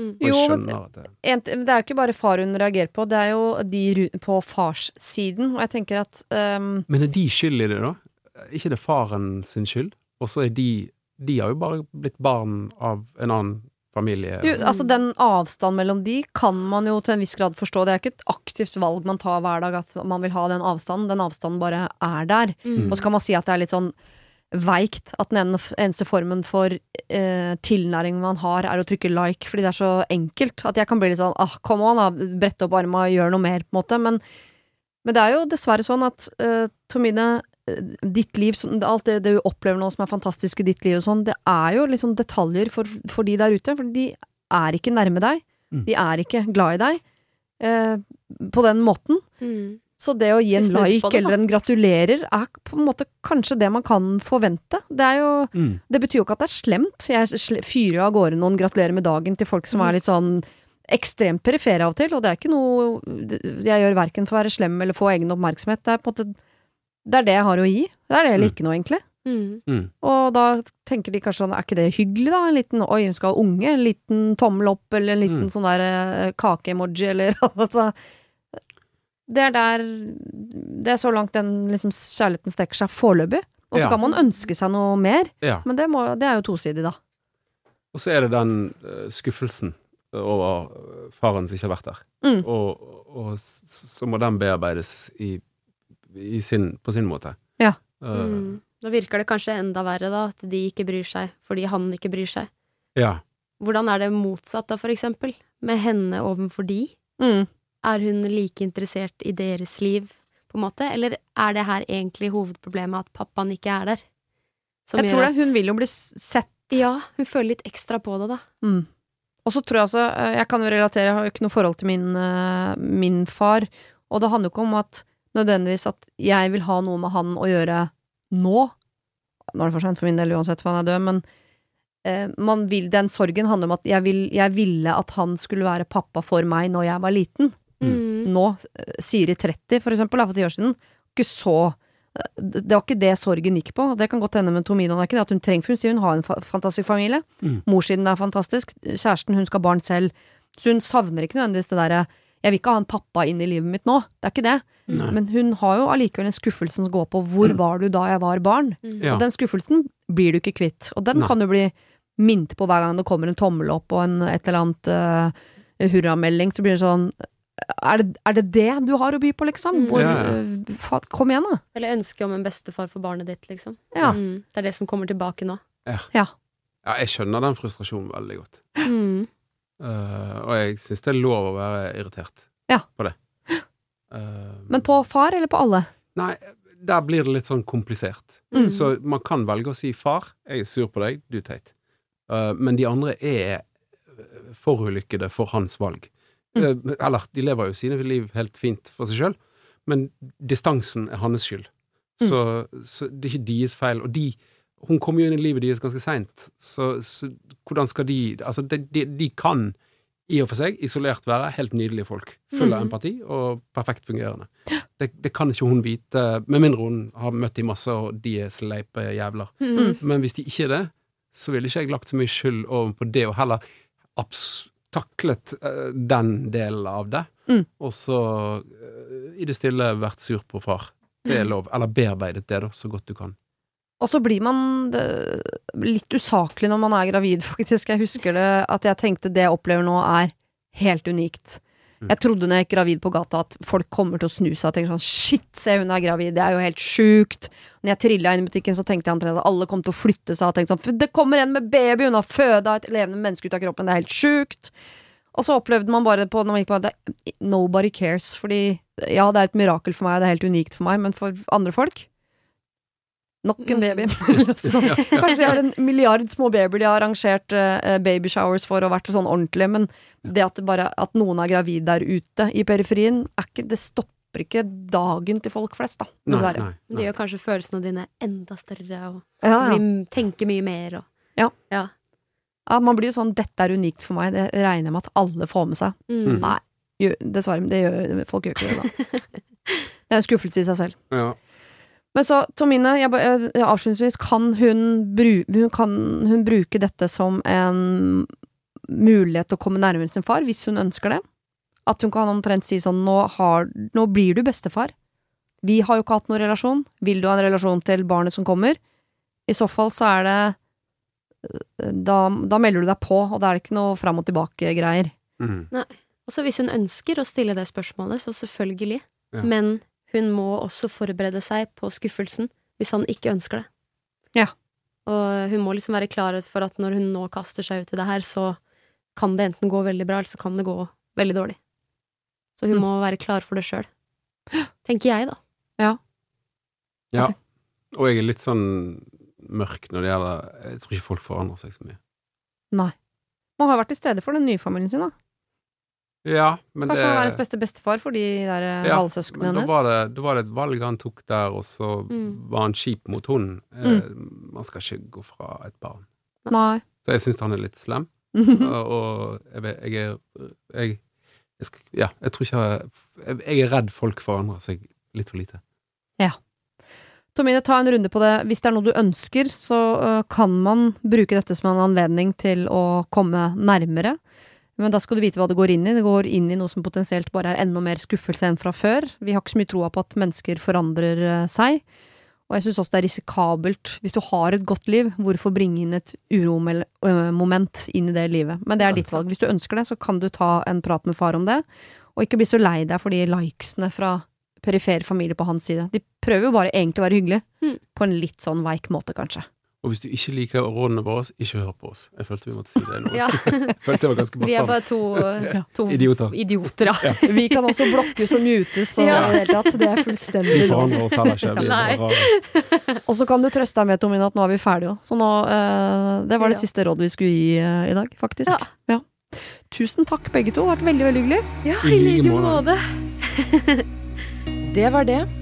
Mm. Jo, men- det det er jo ikke bare far hun reagerer på, det er jo de på farssiden. Og jeg tenker at um... Men er de skyld i det, da? Ikke det faren sin skyld? Og så er de De har jo bare blitt barn av en annen familie. jo, altså Den avstanden mellom de kan man jo til en viss grad forstå. Det er ikke et aktivt valg man tar hver dag at man vil ha den avstanden. Den avstanden bare er der. Mm. Og så kan man si at det er litt sånn veikt at den eneste formen for eh, tilnæring man har, er å trykke like, fordi det er så enkelt. At jeg kan bli litt sånn ah, come on, da, brette opp arma og gjøre noe mer, på en måte. Men, men det er jo dessverre sånn at eh, Tomine, ditt liv, alt det, det du opplever nå som er fantastisk i ditt liv og sånn, det er jo liksom detaljer for, for de der ute. For de er ikke nærme deg. Mm. De er ikke glad i deg. eh, på den måten. Mm. Så det å gi en like det, eller en gratulerer er på en måte kanskje det man kan forvente. Det, er jo, Mm. det betyr jo ikke at det er slemt. Jeg fyrer jo av gårde noen gratulerer med dagen til folk som Mhm. er litt sånn ekstremt perifere av og til, og det er ikke noe jeg gjør verken for å være slem eller få egen oppmerksomhet. Det er på en måte det er det jeg har å gi. Det er det jeg Mm. liker nå, egentlig. Mm. Mm. Og da tenker de kanskje sånn, er ikke det hyggelig, da? En liten oi, hun skal ha unge, en liten tommel opp, eller en liten Mm. sånn der eh, kake-emoji, eller altså Det er der Det er så langt den liksom kjærligheten strekker seg foreløpig. Og så Ja. kan man ønske seg noe mer, Ja. men det, må, det er jo tosidig, da. Og så er det den uh, skuffelsen over faren som ikke har vært der. Mm. Og, og så må den bearbeides i sin, på sin måte. Ja. Eh, Mm. Da virker det kanskje enda verre, da, at de ikke bryr seg fordi han ikke bryr seg. ja. Hvordan er det motsatt, da, for eksempel? Med henne overfor de? Mm. Er hun like interessert i deres liv, på en måte? Eller er det her egentlig hovedproblemet, at pappaen ikke er der? Som Jeg gjør tror det. at- Hun vil jo bli sett. Ja, hun føler litt ekstra på det, da. Mm. Og så tror jeg altså eh, Jeg kan jo relatere, jeg har jo ikke noe forhold til min, eh, min far. Og det handler jo ikke om at nødvendigvis at jeg vil ha noe med han å gjøre nå. Nå er det for sent for min del uansett, for han er død, men eh, man vil, den sorgen handler om at jeg, vil, jeg ville at han skulle være pappa for meg når jeg var liten. Mm. Nå, eh, Siri 30 for eksempel, da, for ti år siden, ikke så eh, det det var ikke det sorgen gikk på. Det kan godt hende med Tomino. Det er ikke det at hun trenger, for hun sier hun har en fa fantastisk familie. Mm. Morssiden er fantastisk. Kjæresten, hun skal ha barn selv. Så hun savner ikke nødvendigvis det derre Jeg vil ikke ha en pappa inn i livet mitt nå. Det er ikke det. Nei. Men hun har jo allikevel en skuffelse som går på hvor var du da jeg var barn? Mm. Ja. Og den skuffelsen blir du ikke kvitt. Og den Nei. kan du bli minnet på hver gang det kommer en tommel opp og en, et eller annet uh, hurramelding. Så blir det sånn er det, er det det du har å by på, liksom? Mm. Hvor, Ja, ja. fa- kom igjen, da. Eller ønske om en bestefar for barnet ditt, liksom. Ja. Mm. Det er det som kommer tilbake nå. ja, jeg skjønner den frustrasjonen veldig godt. Mm. Eh, og jeg syns det er lov å være irritert Ja. på det. Uh, Men på far eller på alle? Nei, der blir det litt sånn komplisert. Mm. Så man kan velge å si 'far, jeg er sur på deg, du er teit'. Eh, men de andre er forulykkede for hans valg. Mm. Eller, de lever jo sine liv helt fint for seg sjøl, men distansen er hans skyld. Mm. Så, så det er ikke deres feil. Og de Hun kom jo inn i livet deres ganske seint, så, så hvordan skal de Altså, de, de, de kan i og for seg isolert være helt nydelige folk. Full av mm. empati og perfekt fungerende. Det, det kan ikke hun vite, med mindre hun har møtt de masse, og de er sleipe jævler. Mm. Men hvis de ikke er det, så ville ikke jeg lagt så mye skyld over på det, og heller taklet uh, den delen av det, Mm. og så uh, i det stille vært sur på far. Det er lov. Eller bearbeidet det, da, så godt du kan. Og så blir man litt usaklig når man er gravid, faktisk. Jeg husker det at jeg tenkte det jeg opplever nå er helt unikt. Mm. Jeg trodde når jeg gikk gravid på gata at folk kommer til å snu seg og tenke sånn shit, se hun er gravid, det er jo helt sjukt. Når jeg trilla inn i butikken så tenkte jeg omtrent at alle kom til å flytte seg og tenkte sånn det kommer en med baby, hun har føda et levende menneske ut av kroppen, det er helt sjukt. Og så opplevde man bare på når man gikk på det, Nobody cares, fordi ja, det er et mirakel for meg, det er helt unikt for meg, men for andre folk Nok en baby. sånn. Kanskje de har en milliard små babyer de har arrangert uh, babyshowers for og vært sånn ordentlig, men det at, det bare, at noen er gravid der ute i periferien, er ikke, det stopper ikke dagen til folk flest, da. Dessverre. Nei, Det nei, gjør kanskje følelsene dine enda større, og Ja, ja. tenker mye mer og Ja. ja. ja, man blir jo sånn 'dette er unikt for meg', det regner jeg med at alle får med seg. Mm. Nei, gjør- dessverre, det gjør folk gjør ikke det, da. Det er en skuffelse i seg selv. Ja. Men så, Tomine, jeg, jeg, jeg, avslutningsvis, kan hun, bru, hun, kan hun bruke dette som en mulighet til å komme nærmere sin far, hvis hun ønsker det? At hun kan omtrent si sånn nå, har, nå blir du bestefar. Vi har jo ikke hatt noen relasjon. Vil du ha en relasjon til barnet som kommer? I så fall så er det Da, da melder du deg på, og da er det ikke noe fram og tilbake-greier. Mm. Og så hvis hun ønsker å stille det spørsmålet, så selvfølgelig. Ja. Men hun må også forberede seg på skuffelsen hvis han ikke ønsker det. Ja. Og hun må liksom være klar for at når hun nå kaster seg ut i det her, så kan det enten gå veldig bra, eller så kan det gå veldig dårlig. Så hun Mm. må være klar for det sjøl. Tenker jeg, da. ja. Ja. Og jeg er litt sånn mørk når det gjelder Jeg tror ikke folk forandrer seg så mye. Nei. Man har vært til stede for den nye familien sin, da. Ja, men Kanskje det han var hans beste bestefar for de der eh, Ja, halvsøsknene Men da hennes. var, det, da var det et valg han tok der, og så Mm. var han kjip mot hunden. Mm. man skal ikke gå fra et barn. Nei. Så jeg syns han er litt slem. og jeg, vet- jeg er jeg, jeg skal, Ja, jeg tror ikke jeg, jeg er redd folk forandrer seg litt for lite. Ja. Tomine, ta en runde på det. Hvis det er noe du ønsker, så øh, kan man bruke dette som en anledning til å komme nærmere. Men da skal du vite hva det går inn i. Det går inn i noe som potensielt bare er enda mer skuffelse enn fra før. Vi har ikke så mye troa på at mennesker forandrer øh, seg. Og jeg syns også det er risikabelt. Hvis du har et godt liv, hvorfor bringe inn et uromoment inn i det livet? Men det er ditt valg. Hvis du ønsker det, så kan du ta en prat med far om det. Og ikke bli så lei deg for de likesene fra perifer familie på hans side. De prøver jo bare egentlig å være hyggelige. Mm. På en litt sånn veik måte, kanskje. Og hvis du ikke liker rådene våre, ikke hør på oss. Jeg følte vi måtte si det nå. Ja. Følte det var ganske Vi er bare to, to Idioter. idioter, ja. Vi kan også blokkes og mutes og Ja. det hele tatt. Det er fullstendig Vi forandrer oss heller ikke. Vi er bare rare. Og så kan du trøste deg med, Tomine, at nå er vi ferdige òg. Så nå eh, Det var det Ja. siste rådet vi skulle gi eh, i dag, faktisk. Ja. Tusen takk, begge to. Det har vært veldig, veldig hyggelig. Ja, I like måte. Det var det.